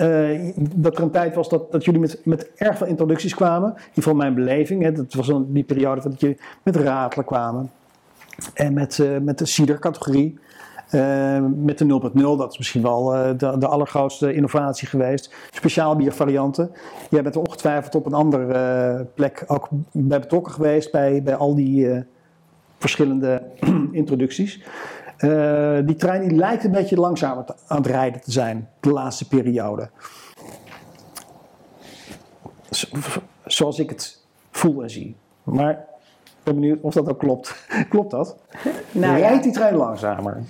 uh, dat er een tijd was dat, dat jullie met, met erg veel introducties kwamen. In ieder geval mijn beleving. Hè, dat was dan die periode dat jullie met ratelen kwamen. En met, uh, met de cider-categorie. met de 0.0, dat is misschien wel de, de allergrootste innovatie geweest. Speciaal biervarianten. Jij bent er ongetwijfeld op een andere plek ook bij betrokken geweest bij, bij al die verschillende introducties. Uh, die trein die lijkt een beetje langzamer aan het rijden te zijn, de laatste periode. Zoals ik het voel en zie. Maar ik ben benieuwd of dat ook klopt. klopt dat? Nou, Rijdt ja. die trein langzamer?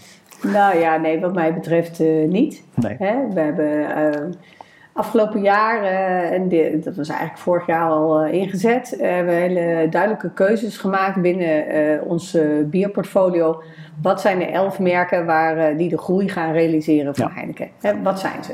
Nou ja, nee, wat mij betreft uh, niet. Nee. Hè? We hebben uh, afgelopen jaar, en dat was eigenlijk vorig jaar al ingezet, hebben we hele duidelijke keuzes gemaakt binnen ons bierportfolio wat zijn de elf merken waar, eh, die de groei gaan realiseren voor Heineken? wat zijn ze?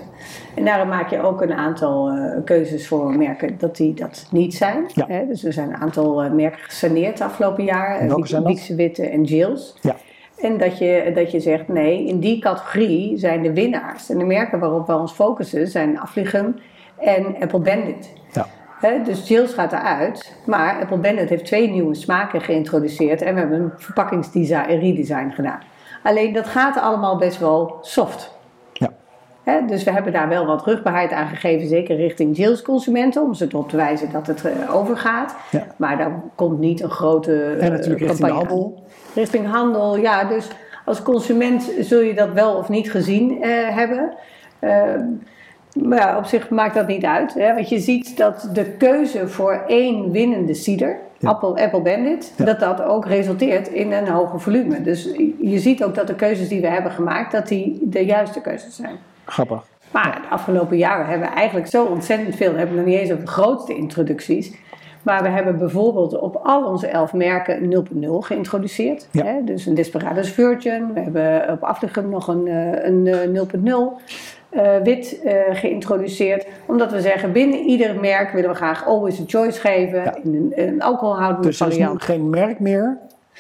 En daarom maak je ook een aantal keuzes voor merken dat die dat niet zijn. Hè? Dus er zijn een aantal merken gesaneerd afgelopen jaar. Wiekse Witte en Jills. Ja. En dat je, dat je zegt, nee, in die categorie zijn de winnaars. En de merken waarop we ons focussen zijn Afligem en Apple Bandit. Ja dus Jills gaat eruit, maar Apple Bennett heeft twee nieuwe smaken geïntroduceerd en we hebben een verpakkingsdesign en redesign gedaan. Alleen dat gaat allemaal best wel soft. Dus we hebben daar wel wat rugbaarheid aan gegeven, zeker richting Jills consumenten, om ze erop te wijzen dat het uh, overgaat. Ja. Maar daar komt niet een grote En natuurlijk uh, richting handel. Richting handel, ja. Dus als consument zul je dat wel of niet gezien uh, hebben. Ehm, maar ja, op zich maakt dat niet uit. Hè? Want je ziet dat de keuze voor één winnende cider, Apple, Apple Bandit, dat dat ook resulteert in een hoger volume. Dus je ziet ook dat de keuzes die we hebben gemaakt, dat die de juiste keuzes zijn. Grappig. Maar de afgelopen jaren hebben we eigenlijk zo ontzettend veel, we hebben nog niet eens over de grootste introducties. Maar we hebben bijvoorbeeld op al onze elf merken 0.0 geïntroduceerd. Ja. Hè? Dus een Desperados Virgin. We hebben op Afligem nog een, eh, een 0.0 uh, wit uh, geïntroduceerd. Omdat we zeggen, binnen ieder merk willen we graag always a choice geven. Ja. In een, een alcoholhoudende dus variant. Dus er is nu geen merk meer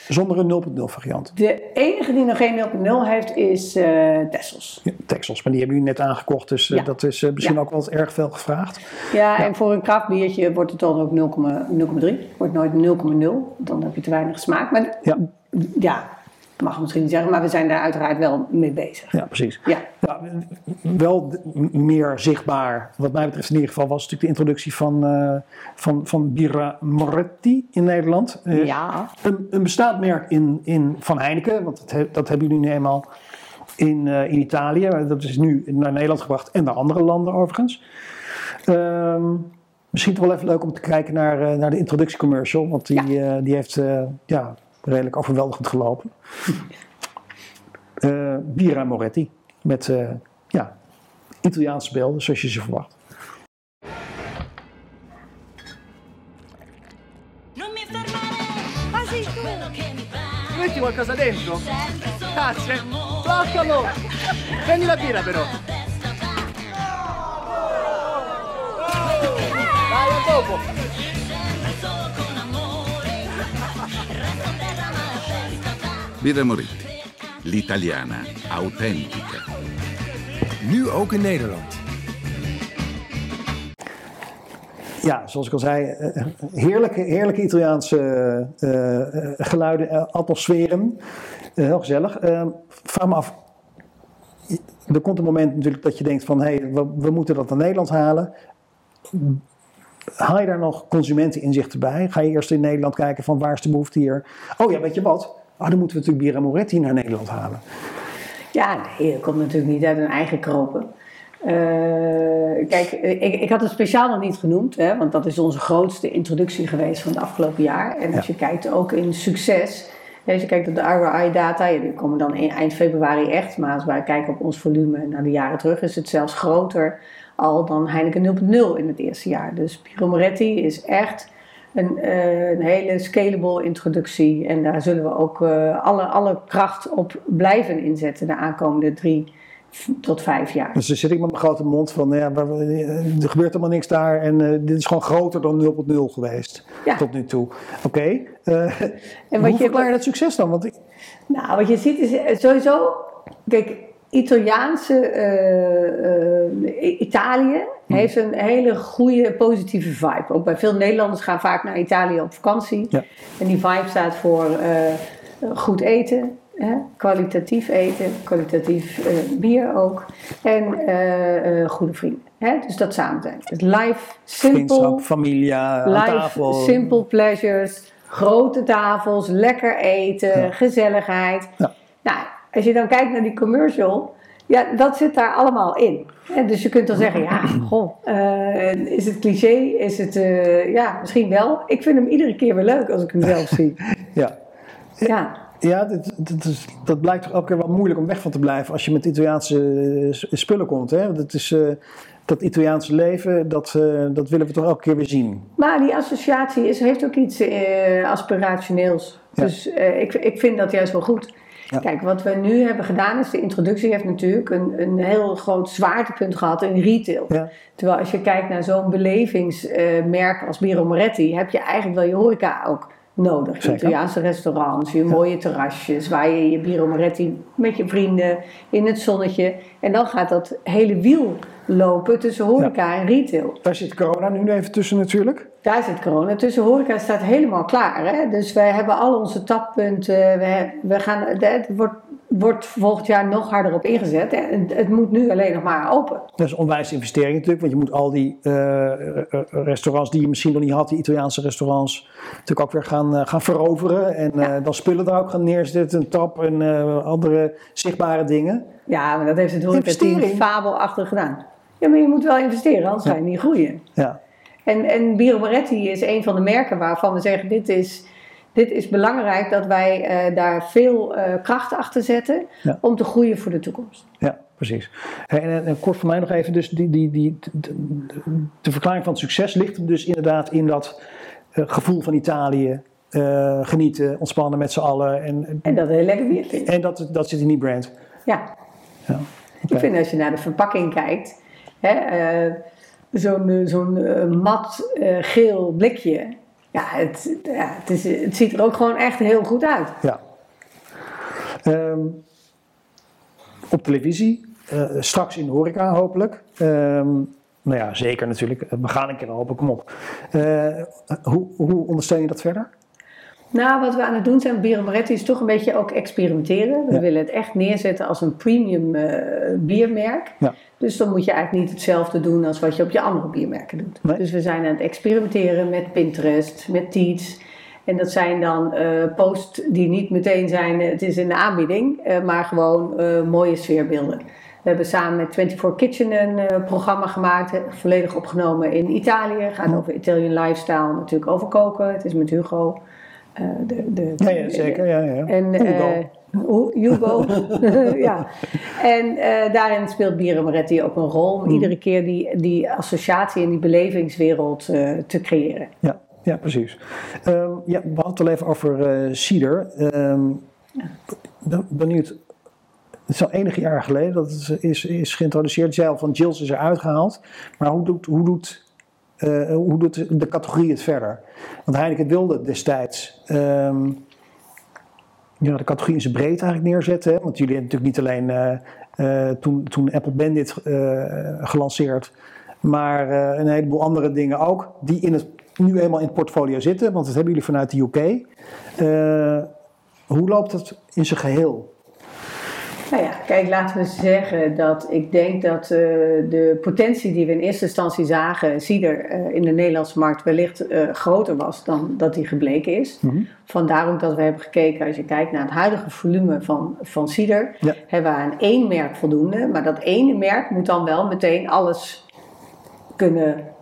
Zonder een 0.0 variant. De enige die nog geen 0.0 heeft is uh, Texels. Ja, Texels, maar die hebben jullie net aangekocht, dus uh, ja. dat is uh, misschien ja. ook wel erg veel gevraagd. Ja, en voor een kraftbiertje wordt het dan ook 0,3. Wordt nooit 0,0. Dan heb je te weinig smaak. Maar ja, mag ik misschien niet zeggen, maar we zijn daar uiteraard wel mee bezig. Ja, precies. Ja. ja wel meer zichtbaar, wat mij betreft in ieder geval, was natuurlijk de introductie van, uh, van, van Birra Moretti in Nederland. Uh, ja. Een, een bestaand merk in, in, van Heineken, want dat, he, dat hebben jullie nu eenmaal in, uh, in Italië. Dat is nu naar Nederland gebracht en naar andere landen overigens. Um, misschien toch wel even leuk om te kijken naar, naar de introductiecommercial, want die, ja. die heeft ja, redelijk overweldigend gelopen. uh, Bira Moretti. Met uh, ja, Italiaanse beelden, zoals je ze verwacht. Metti qualcosa dentro? Grazie. Bloccalo! Prendi la birra però. Dai, a dopo. Birra Moretti, l'italiana autentica. Nu ook in Nederland. Ja, zoals ik al zei, heerlijke, heerlijke Italiaanse uh, geluiden, uh, atmosferen. heel gezellig. vraag me af, er komt een moment natuurlijk dat je denkt van, hé, hey, we, we moeten dat naar Nederland halen. Haal je daar nog consumenteninzichten bij? Ga je eerst in Nederland kijken van waar is de behoefte hier? Oh ja, weet je wat? Oh, dan moeten we natuurlijk Bira Moretti naar Nederland halen. Ja, nee, dat komt natuurlijk niet uit een eigen kropen. Uh, kijk, ik, ik, had het speciaal nog niet genoemd, hè, want dat is onze grootste introductie geweest van het afgelopen jaar. En als ja. je kijkt ook in succes, als je kijkt op de ROI-data, ja, die komen dan eind februari echt, maar als wij kijken op ons volume naar de jaren terug, is het zelfs groter al dan Heineken 0.0 in het eerste jaar. Dus Bira Moretti is echt een, uh, een, hele scalable introductie. En daar zullen we ook uh, alle, alle kracht op blijven inzetten de aankomende drie tot vijf jaar. Dus dan zit ik met mijn grote mond van, ja, er gebeurt helemaal niks daar en uh, dit is gewoon groter dan 0.0 geweest ja. tot nu toe. Oké, okay. en wat hoe verklaar je dat succes dan? Want ik... Nou, wat je ziet is sowieso, kijk, Italiaanse uh, Italië. Heeft een hele goede positieve vibe. Ook bij veel Nederlanders gaan vaak naar Italië op vakantie. Ja. En die vibe staat voor uh, goed eten, hè? kwalitatief eten, kwalitatief bier ook. En goede vrienden. Hè? Dus dat samen zijn. Dus life, simple. familia, life, tafel. simple pleasures. Grote tafels, lekker eten, ja. gezelligheid. Ja. Nou, als je dan kijkt naar die commercial, ja, dat zit daar allemaal in. En dus je kunt dan zeggen, ja, goh, uh, is het cliché? Is het, uh, ja, misschien wel. Ik vind hem iedere keer weer leuk als ik hem zelf zie. ja. Ja. Ja, dat, dat, is, dat blijkt toch elke keer wel moeilijk om weg van te blijven als je met Italiaanse spullen komt. Hè? Dat is... Uh, dat Italiaanse leven, dat, dat willen we toch elke keer weer zien. Maar die associatie is, heeft ook iets aspirationeels. Ja. Dus uh, ik, ik vind dat juist wel goed. Ja. Kijk, wat we nu hebben gedaan is, de introductie heeft natuurlijk een, een heel groot zwaartepunt gehad in retail. Ja. Terwijl als je kijkt naar zo'n belevingsmerk als Biro Moretti, heb je eigenlijk wel je horeca ook nodig. Zeker. Italiaanse restaurants, je mooie terrasjes, waar je je Biro Moretti met je vrienden in het zonnetje. En dan gaat dat hele wiel lopen tussen horeca ja. en retail. Daar zit corona nu even tussen natuurlijk. Daar zit corona tussen. Horeca staat helemaal klaar. Hè? Dus wij hebben al onze tappunten. We, we gaan, het wordt, wordt volgend jaar nog harder op ingezet. En het moet nu alleen nog maar open. Dat is onwijs investering natuurlijk. Want je moet al die uh, restaurants die je misschien nog niet had, die Italiaanse restaurants, natuurlijk ook weer gaan, uh, gaan veroveren. En ja. dan spullen daar ook gaan neerzetten. Een tap en andere zichtbare dingen. Ja, maar dat heeft het horeca-team fabelachtig gedaan. Ja, maar je moet wel investeren, anders ga je niet groeien. Ja. En, en Biro Moretti is een van de merken waarvan we zeggen: dit is, dit is belangrijk dat wij uh, daar veel uh, kracht achter zetten ja. om te groeien voor de toekomst. Ja, precies. En, en, en, kort voor mij nog even: dus die, die, die, de, de verklaring van het succes ligt hem dus inderdaad in dat uh, gevoel van Italië. genieten, ontspannen met z'n allen. En, en dat heel lekker bier vindt. En dat, dat zit in die brand. Ja. ja. Okay. Ik vind als je naar de verpakking kijkt. Hè, zo'n zo'n uh, mat geel blikje. ja, het, ja het, is, het ziet er ook gewoon echt heel goed uit. Ja. Ehm, op televisie, straks in de horeca hopelijk. Um, nou ja, zeker natuurlijk. We gaan een keer hopen, kom op. Hoe, hoe ondersteun je dat verder? Nou, wat we aan het doen zijn, Bier Moretti, is toch een beetje ook experimenteren. We willen het echt neerzetten als een premium uh, biermerk. Ja. Dus dan moet je eigenlijk niet hetzelfde doen als wat je op je andere biermerken doet. Dus we zijn aan het experimenteren met Pinterest, met Teats. En dat zijn dan uh, posts die niet meteen zijn, het is in de aanbieding, maar gewoon mooie sfeerbeelden. We hebben samen met 24 Kitchen een uh, programma gemaakt, volledig opgenomen in Italië. Het gaat over Italian lifestyle, natuurlijk over koken. Het is met Hugo. Uh, de, de, ja, ja, zeker. Ja, ja. En, Hugo. Hugo. ja. En daarin speelt Bira Moretti ook een rol om mm. iedere keer die, die associatie en die belevingswereld te creëren. Ja, ja precies. Um, ja, we hadden het al even over cider. Um, benieuwd, het is al enige jaar geleden dat het is, is geïntroduceerd. Zelf van Jills is eruit gehaald. Maar hoe doet, hoe doet, uh, hoe doet de categorie het verder? Want Heineken wilde destijds um, ja, de categorie in zijn breedte eigenlijk neerzetten. Want jullie hebben natuurlijk niet alleen uh, toen, toen Apple Bandit gelanceerd. Maar een heleboel andere dingen ook. Die in het, nu eenmaal in het portfolio zitten. Want dat hebben jullie vanuit de UK. hoe loopt het in zijn geheel? Nou ja, kijk, laten we zeggen dat ik denk dat uh, de potentie die we in eerste instantie zagen, cider uh, in de Nederlandse markt, wellicht uh, groter was dan dat die gebleken is. Mm -hmm. Vandaar ook dat we hebben gekeken, als je kijkt naar het huidige volume van, van cider, ja. hebben we aan één merk voldoende. Maar dat ene merk moet dan wel meteen alles kunnen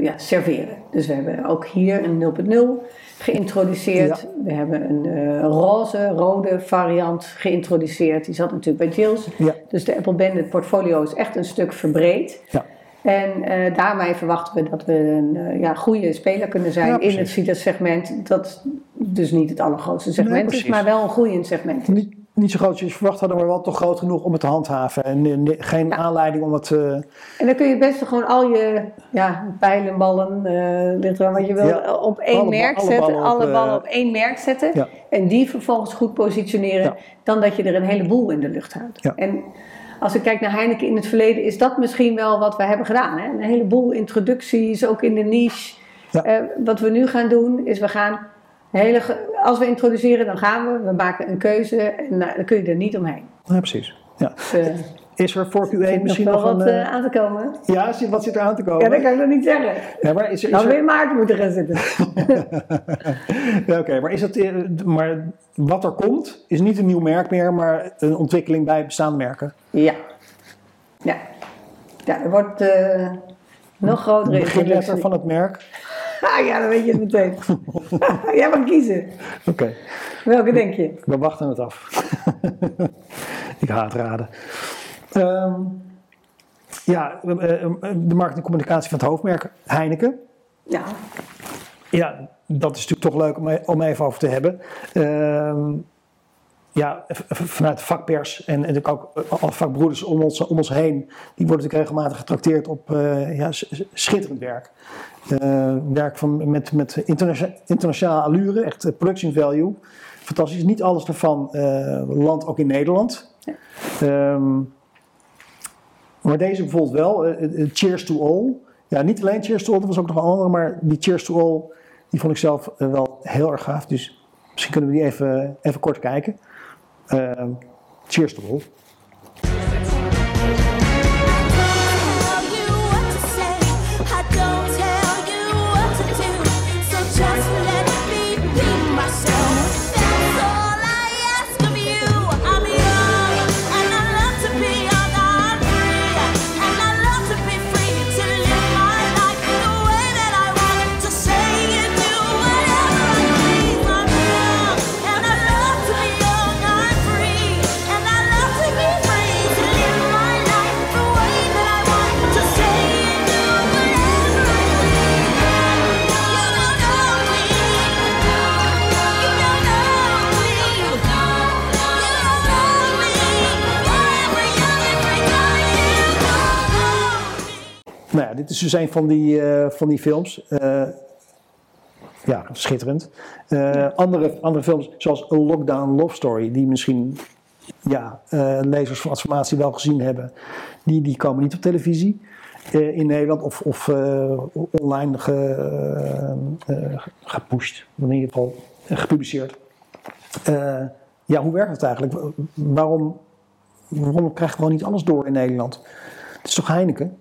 ja, serveren. Dus we hebben ook hier een 0.0 geïntroduceerd. We hebben een uh, roze, rode variant geïntroduceerd. Die zat natuurlijk bij Jills. Ja. Dus de Apple Bandit portfolio is echt een stuk verbreed. Ja. En uh, daarmee verwachten we dat we een uh, ja, goede speler kunnen zijn in het Citrus-segment. Dat dus niet het allergrootste segment nee, is, maar wel een groeiend segment. Niet, niet zo groot als je verwacht hadden, maar wel toch groot genoeg om het te handhaven. En geen ja. aanleiding om het... Uh... En dan kun je best gewoon al je ja, pijlen, ballen, uh, er wat je wil, ja. op één alle, merk zetten. Ballen alle ballen op één merk zetten. En die vervolgens goed positioneren. Dan dat je er een heleboel in de lucht houdt. En als ik kijk naar Heineken in het verleden, is dat misschien wel wat we hebben gedaan. Hè? Een heleboel introducties, ook in de niche. Uh, wat we nu gaan doen, is we gaan hele, als we introduceren, dan gaan we, we maken een keuze en uh, dan kun je er niet omheen. Ja, precies. Ja. Dus, uh, is er voor Q1 misschien nog, nog wat een, aan te komen? Ja, wat zit er aan te komen? Ja, dat kan ik nog niet zeggen. Ja, maar is er, is nou, er... weer Maarten moeten gaan zitten. ja, Oké, okay, maar, is het, maar wat er komt, is niet een nieuw merk meer, maar een ontwikkeling bij bestaande merken? Ja. Ja, ja er wordt uh, nog grotere Beginletter van het merk? Ja, dan weet je het meteen. Jij mag kiezen. Oké. Okay. Welke denk je? We wachten het af. ik haat raden. Um, ja, eh, eh, de markt en communicatie van het hoofdmerk Heineken. Ja. Ja, dat is natuurlijk toch leuk om, e-, om even over te hebben. Um, ja, vanuit de vakpers en, en ook alle vakbroeders om ons, om ons heen, die worden natuurlijk regelmatig getrakteerd op uh, ja, schitterend werk. Uh, werk van, met, met interna internationale allure, echt uh, production value. Fantastisch. Niet alles daarvan landt ook in Nederland. Ja. Um, maar deze bijvoorbeeld wel, Cheers to All. Ja, niet alleen Cheers to All, er was ook nog een andere, maar die Cheers to All, die vond ik zelf wel heel erg gaaf. Dus misschien kunnen we die even, even kort kijken. Uh, cheers to all. Dit is dus een van die, uh, van die films. Uh, ja, schitterend. Uh, andere, andere films, zoals A Lockdown Love Story, die misschien ja, lezers van Adformatie wel gezien hebben, die, die komen niet op televisie in Nederland of, of online ge, gepusht, in ieder geval gepubliceerd. ja, hoe werkt het eigenlijk? Waarom, waarom krijgen we gewoon niet alles door in Nederland? Het is toch Heineken?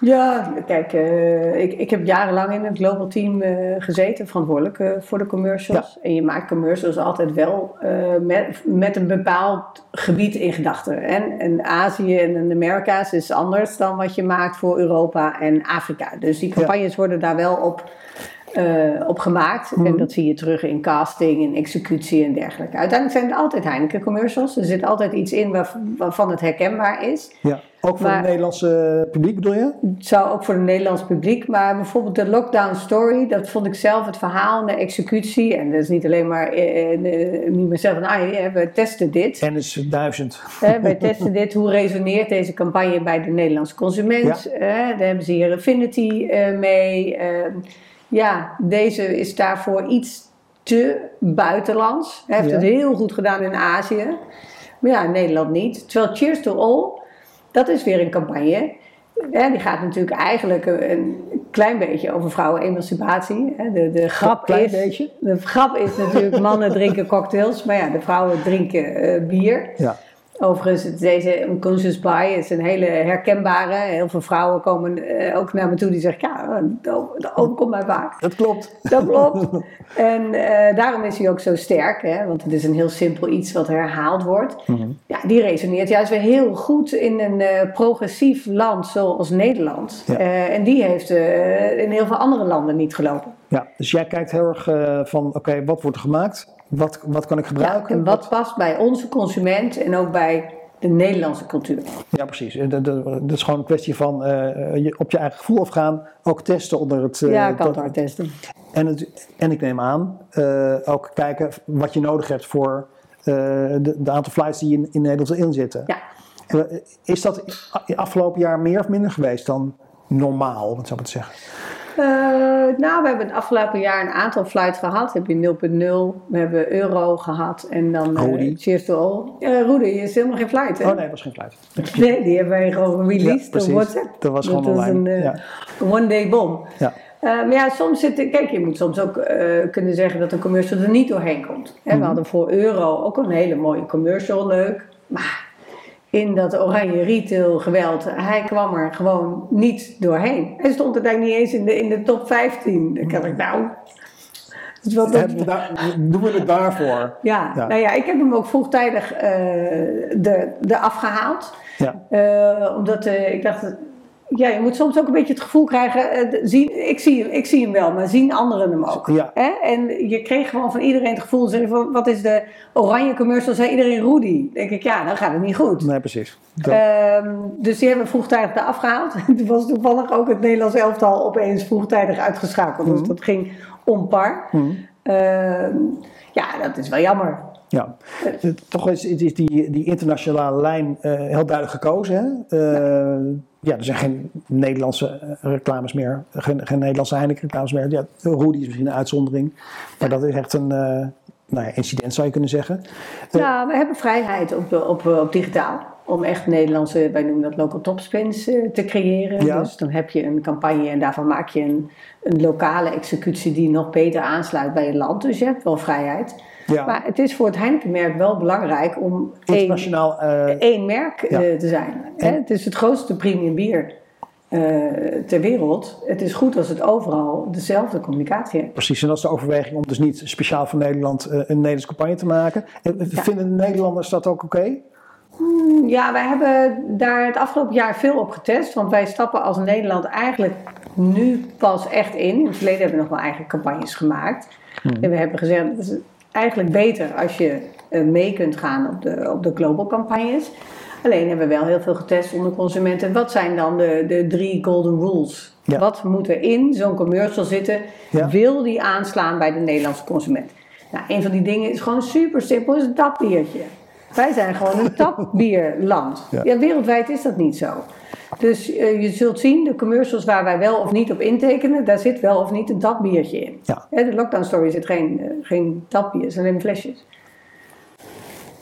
Ja, kijk, uh, ik, ik heb jarenlang in het global team uh, gezeten, verantwoordelijk uh, voor de commercials. En je maakt commercials altijd wel met, met een bepaald gebied in gedachten. En, en Azië en de Amerika's is anders dan wat je maakt voor Europa en Afrika. Dus die campagnes ja. worden daar wel op uh, op gemaakt. En Mhm. dat zie je terug in casting, in executie en dergelijke. Uiteindelijk zijn het altijd Heineken commercials. Er zit altijd iets in waar, waarvan het herkenbaar is. Ja, ook voor Maar- het Nederlandse publiek bedoel je? Het zou ook voor het Nederlands publiek. Maar bijvoorbeeld de Lockdown Story, dat vond ik zelf het verhaal en de executie. En dat is niet alleen maar, eh, eh, niet meer zelf van, ah, ja, we testen dit. En is duizend. Hè, wij testen dit. Hoe resoneert deze campagne bij de Nederlandse consument? Daar hebben ze hier Affinity eh, mee. Ja, deze is daarvoor iets te buitenlands. Hij heeft Ja. het heel goed gedaan in Azië. Maar ja, in Nederland niet. Terwijl Cheers to All, dat is weer een campagne. Die gaat natuurlijk eigenlijk een, klein beetje over vrouwenemancipatie. De, de grap is, beetje? De grap is natuurlijk, mannen drinken cocktails, maar ja, de vrouwen drinken eh, bier. Ja. Overigens, deze Unconscious Buy is een hele herkenbare. Heel veel vrouwen komen eh, ook naar me toe die zeggen: Ja, oom komt mij vaak. Dat klopt. Dat klopt. En eh, daarom is hij ook zo sterk, hè? want het is een heel simpel iets wat herhaald wordt. Ja, die resoneert juist weer heel goed in een eh, progressief land zoals Nederland. Ja. En die heeft in heel veel andere landen niet gelopen. Ja, dus jij kijkt heel erg van, oké, wat wordt er gemaakt? Wat, wat kan ik Ja, gebruiken? en wat past bij onze consument en ook bij de Nederlandse cultuur. Ja, precies. Dat, is gewoon een kwestie van eh, op je eigen gevoel afgaan. Ook testen onder het... eh, ja, kan dat- het hard testen. En, het, en ik neem aan, eh, ook kijken wat je nodig hebt voor de, de aantal flights die in, in Nederland erin zitten. Ja. Is dat afgelopen jaar meer of minder geweest dan normaal, om het zo maar te zeggen? Eh, nou, we hebben het afgelopen jaar een aantal flights gehad. Heb je 0.0, we hebben euro gehad en dan eh, Rudy. Cheers to All. Uh, Rudy is helemaal geen flight, hè? Oh nee, was geen flight. Nee, die hebben wij gewoon released op WhatsApp. Dat was gewoon online, een ja. one-day bom. Ja. Maar ja, soms zit... Kijk, je moet soms ook kunnen zeggen dat een commercial er niet doorheen komt. Hè, Mhm. We hadden voor euro ook een hele mooie commercial, leuk. Maar in dat oranje retail geweld, hij kwam er gewoon niet doorheen. Hij stond er eigenlijk niet eens in de, in de top 15. Dan kan ik nou... Dus wat dat- we daar- doen we het daarvoor? ja, Ja. nou ja, ik heb hem ook vroegtijdig eh de, de afgehaald. Ja. Eh, omdat eh, ik dacht, ja, je moet soms ook een beetje het gevoel krijgen, eh, zien, ik, zie, hem- ik zie hem wel, maar zien anderen hem ook. Ja. Hè? En je kreeg gewoon van iedereen het gevoel, zeg, wat is de oranje commercial, zei iedereen Rudy. Dan denk ik, ja, dan gaat het niet goed. Nee, precies. Ehm, dus die hebben we vroegtijdig eraf gehaald. Toen was toevallig ook het Nederlands elftal opeens vroegtijdig uitgeschakeld. Mhm. Dus dat ging onpar. Ehm, ja, dat is wel jammer. Ja, toch is, is die, die internationale lijn eh, heel duidelijk gekozen. Hè? Eh, ja, er zijn geen Nederlandse eh, reclames meer, geen, geen Nederlandse Heineken reclames meer. Ja, Rudy is misschien een uitzondering, maar dat is echt een eh, nou ja, incident zou je kunnen zeggen. Eh, Ja, we hebben vrijheid op, op, op digitaal. Om echt Nederlandse, wij noemen dat local topspins, te creëren. Ja. Dus dan heb je een campagne en daarvan maak je een, een lokale executie die nog beter aansluit bij het land. Dus je hebt wel vrijheid. Ja. Maar het is voor het Heineken-merk wel belangrijk om Internationaal, eh, één merk eh, Ja. te zijn. Hè? Het is het grootste premium bier eh, ter wereld. Het is goed als het overal dezelfde communicatie heeft. precies. En dat is de overweging om dus niet speciaal voor Nederland een Nederlandse campagne te maken. En Vinden de Nederlanders dat ook oké? Ja, wij hebben daar het afgelopen jaar veel op getest. Want wij stappen als Nederland eigenlijk nu pas echt in. In het verleden hebben we nog wel eigen campagnes gemaakt. En we hebben gezegd, eigenlijk beter als je eh, mee kunt gaan op de, op de global campagnes. Alleen hebben we wel heel veel getest onder consumenten. Wat zijn dan de, de drie golden rules? Ja. Wat moet er in zo'n commercial zitten? Ja. Wil die aanslaan bij de Nederlandse consument? Nou, een van die dingen is gewoon super simpel, is dat biertje. Wij zijn gewoon een tapbierland. Ja. Ja. wereldwijd is dat niet zo. Dus eh, je zult zien, de commercials waar wij wel of niet op intekenen, daar zit wel of niet een tapbiertje in. Ja. Hè, de lockdown story zit geen, eh, geen tapbier, zijn alleen flesjes.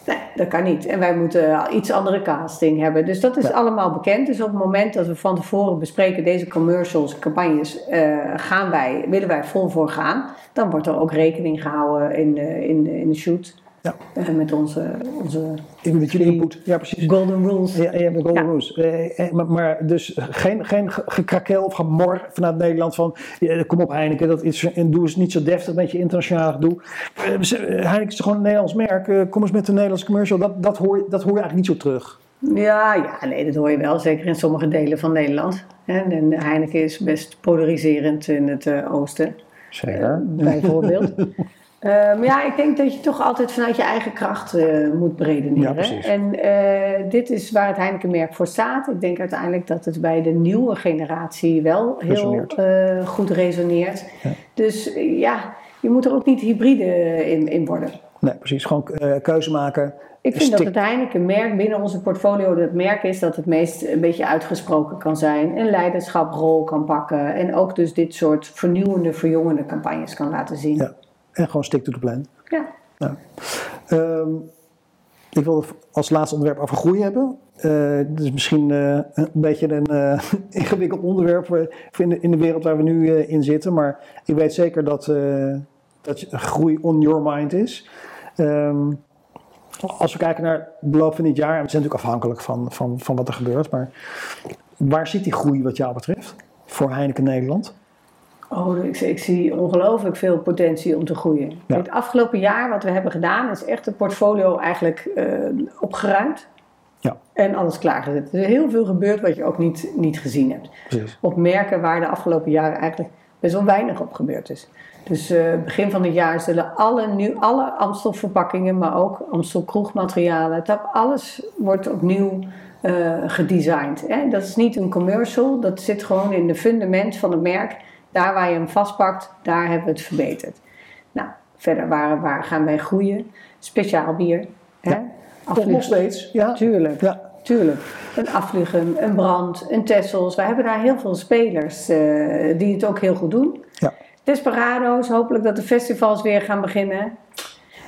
Nee, dat kan niet. En wij moeten iets andere casting hebben. Dus dat is allemaal bekend. Dus op het moment dat we van tevoren bespreken deze commercials, campagnes, eh, gaan wij, willen wij vol voor gaan, dan wordt er ook rekening gehouden in, in, in de shoot. Ja. Eh, met onze, onze Met jullie input. Ja, precies. golden rules. Ja, ja, de Golden Ja. Rules. Eh, eh, maar, maar dus geen, geen ge- gekrakel of gemor vanuit Nederland van ja, kom op Heineken, dat is, en doe eens niet zo deftig met je internationaal gedoe. Eh, Heineken is gewoon een Nederlands merk, kom eens met een Nederlands commercial. Dat, dat, hoor, je- dat hoor je eigenlijk niet zo terug. Ja, ja, nee, dat hoor je wel. Zeker in sommige delen van Nederland. En, en Heineken is best polariserend in het oosten. Zeker. bijvoorbeeld. Ehm, ja, ik denk dat je toch altijd vanuit je eigen kracht eh, moet beredeneren. Ja, precies. En eh, dit is waar het Heineken-merk voor staat. Ik denk uiteindelijk dat het bij de nieuwe generatie wel heel eh, goed resoneert. Dus eh, ja, je moet er ook niet hybride in, in worden. Nee, precies. Gewoon keuze maken. Ik vind dat het Heineken-merk binnen onze portfolio het merk is dat het meest een beetje uitgesproken kan zijn. Een leiderschaprol kan pakken. En ook dus dit soort vernieuwende, verjongende campagnes kan laten zien. Ja. En gewoon stick to the plan. Ja. Ja. Ehm, ik wil het als laatste onderwerp over groei hebben. Dat is misschien eh, een beetje een eh, ingewikkeld onderwerp voor, in, de, in de wereld waar we nu in zitten. Maar ik weet zeker dat, dat groei on your mind is. Ehm, als we kijken naar de beloop van dit jaar, en we zijn natuurlijk afhankelijk van, van, van wat er gebeurt. Maar waar zit die groei wat jou betreft voor Heineken Nederland? Oh, ik, ik zie ongelooflijk veel potentie om te groeien. Ja. Het afgelopen jaar wat we hebben gedaan is echt het portfolio eigenlijk eh, opgeruimd. Ja. En alles klaargezet. Er is heel veel gebeurd wat je ook niet, niet gezien hebt. Precies. Op merken waar de afgelopen jaren eigenlijk best wel weinig op gebeurd is. Dus eh, begin van het jaar zullen alle, nu, alle Amstel verpakkingen, maar ook Amstel kroegmaterialen, tap, alles wordt opnieuw eh, gedesigned. Hè? Dat is niet een commercial, dat zit gewoon in de fundament van het merk. Daar waar je hem vastpakt, daar hebben we het verbeterd. Nou, verder waar, waar gaan wij groeien? Speciaal bier. Hè? Toch nog steeds? Ja. Tuurlijk. Ja. Tuurlijk. Een Afvliegen, een Brand, een Tessels. Wij hebben daar heel veel spelers eh, die het ook heel goed doen. Ja. Desperado's, hopelijk dat de festivals weer gaan beginnen.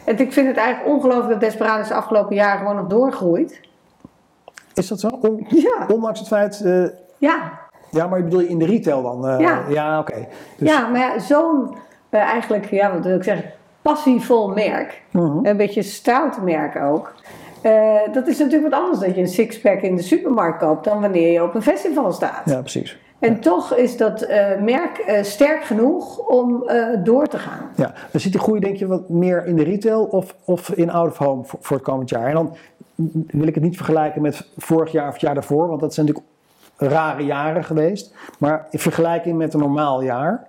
En ik vind het eigenlijk ongelooflijk dat Desperado's de afgelopen jaren gewoon nog doorgroeit. Is dat zo? On- Ja. Ondanks het feit eh, Ja, Ja, maar bedoel je in de retail dan? Eh, Ja. oké. Dus, ja maar ja, zo'n eh, eigenlijk, ja, wat wil ik zeggen, passievol merk. Mhm. Een beetje stout merk ook. Eh, dat is natuurlijk wat anders dat je een sixpack in de supermarkt koopt dan wanneer je op een festival staat. ja, precies. En toch is dat merk sterk genoeg om door te gaan. Ja, dan zit die groei denk je wat meer in de retail of, of in out of home voor, voor het komend jaar? En dan wil ik het niet vergelijken met vorig jaar of het jaar daarvoor, want dat zijn natuurlijk rare jaren geweest. Maar in vergelijking met een normaal jaar,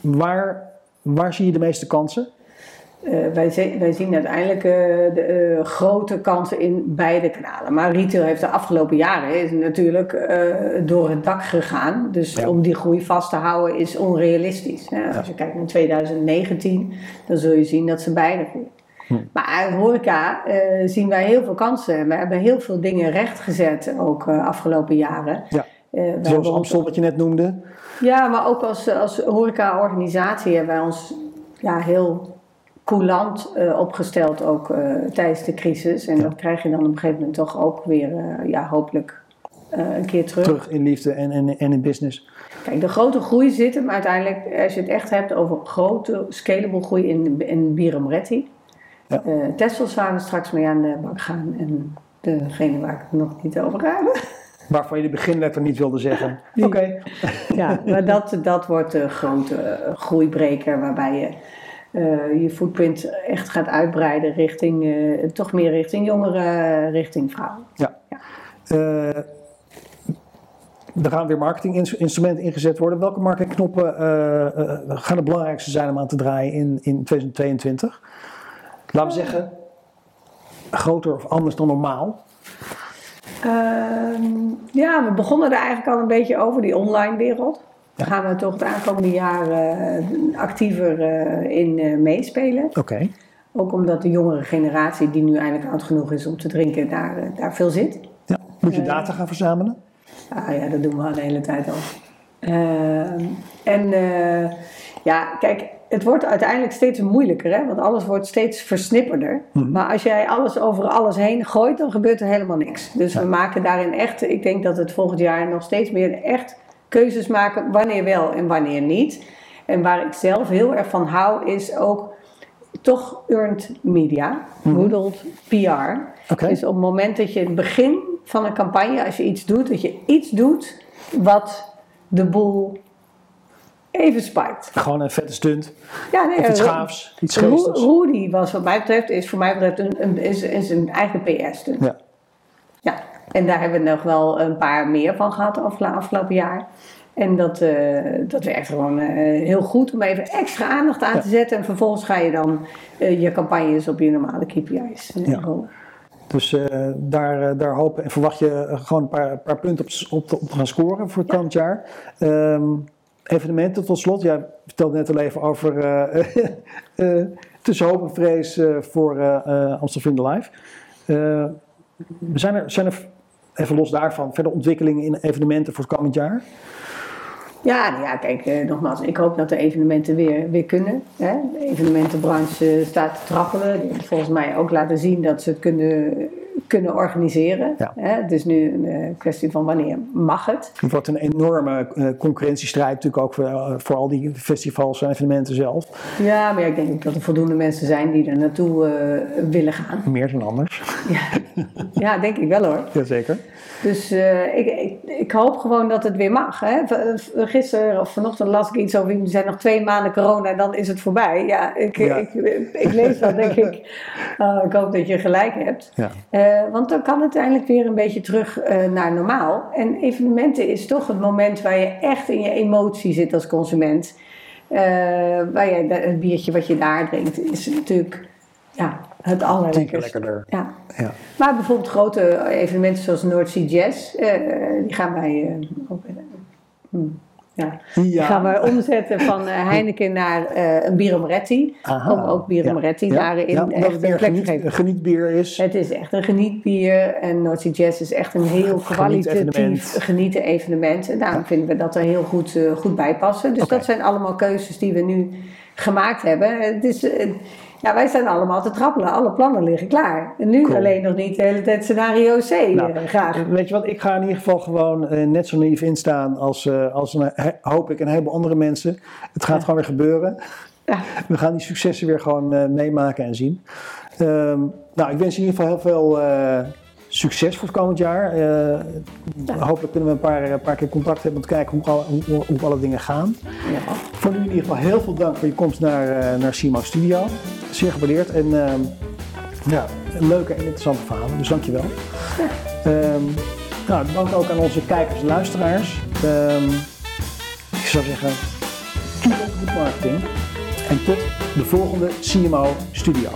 waar, waar zie je de meeste kansen? Eh, wij, zi- wij zien uiteindelijk eh, de eh, grote kansen in beide kanalen. Maar retail heeft de afgelopen jaren is natuurlijk door het dak gegaan. Dus Ja. om die groei vast te houden is onrealistisch. hè. Als je kijkt naar 2019, dan zul je zien dat ze beide groeien. Hm. Maar uit horeca eh, zien wij heel veel kansen. We hebben heel veel dingen rechtgezet ook eh, afgelopen jaren. Ja. Eh, Zoals hebben Amstel wat je net noemde. ja, maar ook als, als horeca-organisatie hebben wij ons ja, heel coulant opgesteld ook tijdens de crisis. En dat krijg je dan op een gegeven moment toch ook weer, ja, hopelijk een keer terug. Terug in liefde en, en, en in business. Kijk, de grote groei zit hem uiteindelijk, als je het echt hebt over grote, scalable groei in, in. Ja. Eh, Tessels waar we straks mee aan de bak gaan. En degene waar ik het nog niet over hebben. Waarvan je de beginletter niet wilde zeggen. Oké. Ja, maar dat, dat wordt de grote eh, groeibreker waarbij je eh, je footprint echt gaat uitbreiden richting, eh, toch meer richting jongeren, richting vrouwen. Ja. Eh, er gaan weer marketinginstrumenten ingezet worden. Welke marketingknoppen eh, eh, gaan het belangrijkste zijn om aan te draaien in, in 2022? Laten we zeggen, groter of anders dan normaal. Ehm, ja, we begonnen er eigenlijk al een beetje over, die online wereld. Daar gaan we toch het aankomende jaar eh, actiever eh, in eh, meespelen. Oké. Ook omdat de jongere generatie, die nu eindelijk oud genoeg is om te drinken, daar, daar veel zit. Ja. Moet je data gaan verzamelen? Ah ja, dat doen we al de hele tijd al. Ehm, en ja, kijk, het wordt uiteindelijk steeds moeilijker, hè? want alles wordt steeds versnipperder. Mhm. Maar als jij alles over alles heen gooit, dan gebeurt er helemaal niks. Dus Ja. we maken daarin echt, ik denk dat het volgend jaar nog steeds meer echt keuzes maken, wanneer wel en wanneer niet. En waar ik zelf heel erg van hou, is ook toch earned media, modeled PR. Oké. Dus op het moment dat je het begin van een campagne, als je iets doet, dat je iets doet wat de boel even spijt. Gewoon een vette stunt. Ja, nee, Of iets Ru- gaafs, iets geestigs. Rudy was wat mij betreft, is voor mij betreft een, een, is, is een eigen PS-stunt. Ja. Ja, en daar hebben we nog wel een paar meer van gehad afgelopen jaar. En dat, eh, dat werkt gewoon eh, heel goed om even extra aandacht aan te zetten. En vervolgens ga je dan eh, je campagnes op je normale KPI's eh, Ja. rollen. Dus eh, daar, eh, daar hopen en verwacht je eh, gewoon een paar, paar punten op, op, te, op te gaan scoren voor het komend jaar. Ehm, evenementen tot slot. Jij vertelde net al even over eh eh, tussen hoop en vrees eh, voor eh eh, Amstel Vrienden Live. Eh, zijn, er, zijn er, even los daarvan, verder ontwikkelingen in evenementen voor het komend jaar? Ja, nou ja, kijk, eh, nogmaals, ik hoop dat de evenementen weer, weer kunnen. Hè. De evenementenbranche eh, staat te trappelen. Volgens mij ook laten zien dat ze het kunnen, kunnen organiseren. Ja. Hè. Het is nu een eh, kwestie van wanneer mag het. Het wordt een enorme eh, concurrentiestrijd natuurlijk ook voor, eh, voor al die festivals en evenementen zelf. Ja, maar ja, ik denk ook dat er voldoende mensen zijn die er naartoe willen gaan. Meer dan anders. Ja. ja, denk ik wel hoor. Jazeker. Dus eh, ik, ik, ik hoop gewoon dat het weer mag. Hè. Gisteren of vanochtend las ik iets over, er zijn nog twee maanden corona en dan is het voorbij. Ja, ik, Ja. ik, ik lees dat, denk ik. ah, ik hoop dat je gelijk hebt. Ja. Eh, want dan kan het eindelijk weer een beetje terug eh, naar normaal. En evenementen is toch het moment waar je echt in je emotie zit als consument. Waar je, het biertje wat je daar drinkt is natuurlijk ja, het Tien allerlekkerst. keer lekkerder. Ja. Ja. Maar bijvoorbeeld grote evenementen zoals North Sea Jazz, eh, die gaan wij, eh, ook, hmm, ja, die gaan wij omzetten van eh, Heineken naar een Biromoretti. Aha. Om ook Biromoretti Ja. daarin Ja, echt het een plek geniet, een genietbier is. Het is echt een genietbier en North Sea Jazz is echt een heel kwalitatief genieten evenement. En daarom vinden we dat er heel goed, goed bij passen. Dus dat zijn allemaal keuzes die we nu gemaakt hebben. Het is, ja, wij zijn allemaal te trappelen. Alle plannen liggen klaar. En nu Cool. alleen nog niet de hele tijd scenario C Nou, eh, graag. Weet je wat, ik ga in ieder geval gewoon eh, net zo naïef instaan als, eh, als een, hoop ik een heleboel andere mensen. Het gaat gewoon weer gebeuren. Ja. We gaan die successen weer gewoon eh, meemaken en zien. Ehm, nou, ik wens in ieder geval heel veel eh, succes voor het komend jaar. Eh, Hopelijk kunnen we een paar, een paar keer contact hebben om te kijken hoe, alle- hoe, hoe alle dingen gaan. Ja. Voor nu in ieder geval heel veel dank voor je komst naar, eh naar Simo Studio. Zeer gewaardeerd en ehm, ja, leuke en interessante verhalen, dus dankjewel. Ehm nou, dank ook aan onze kijkers en luisteraars. Ehm, ik zou zeggen, keep with marketing. En tot de volgende CMO Studio.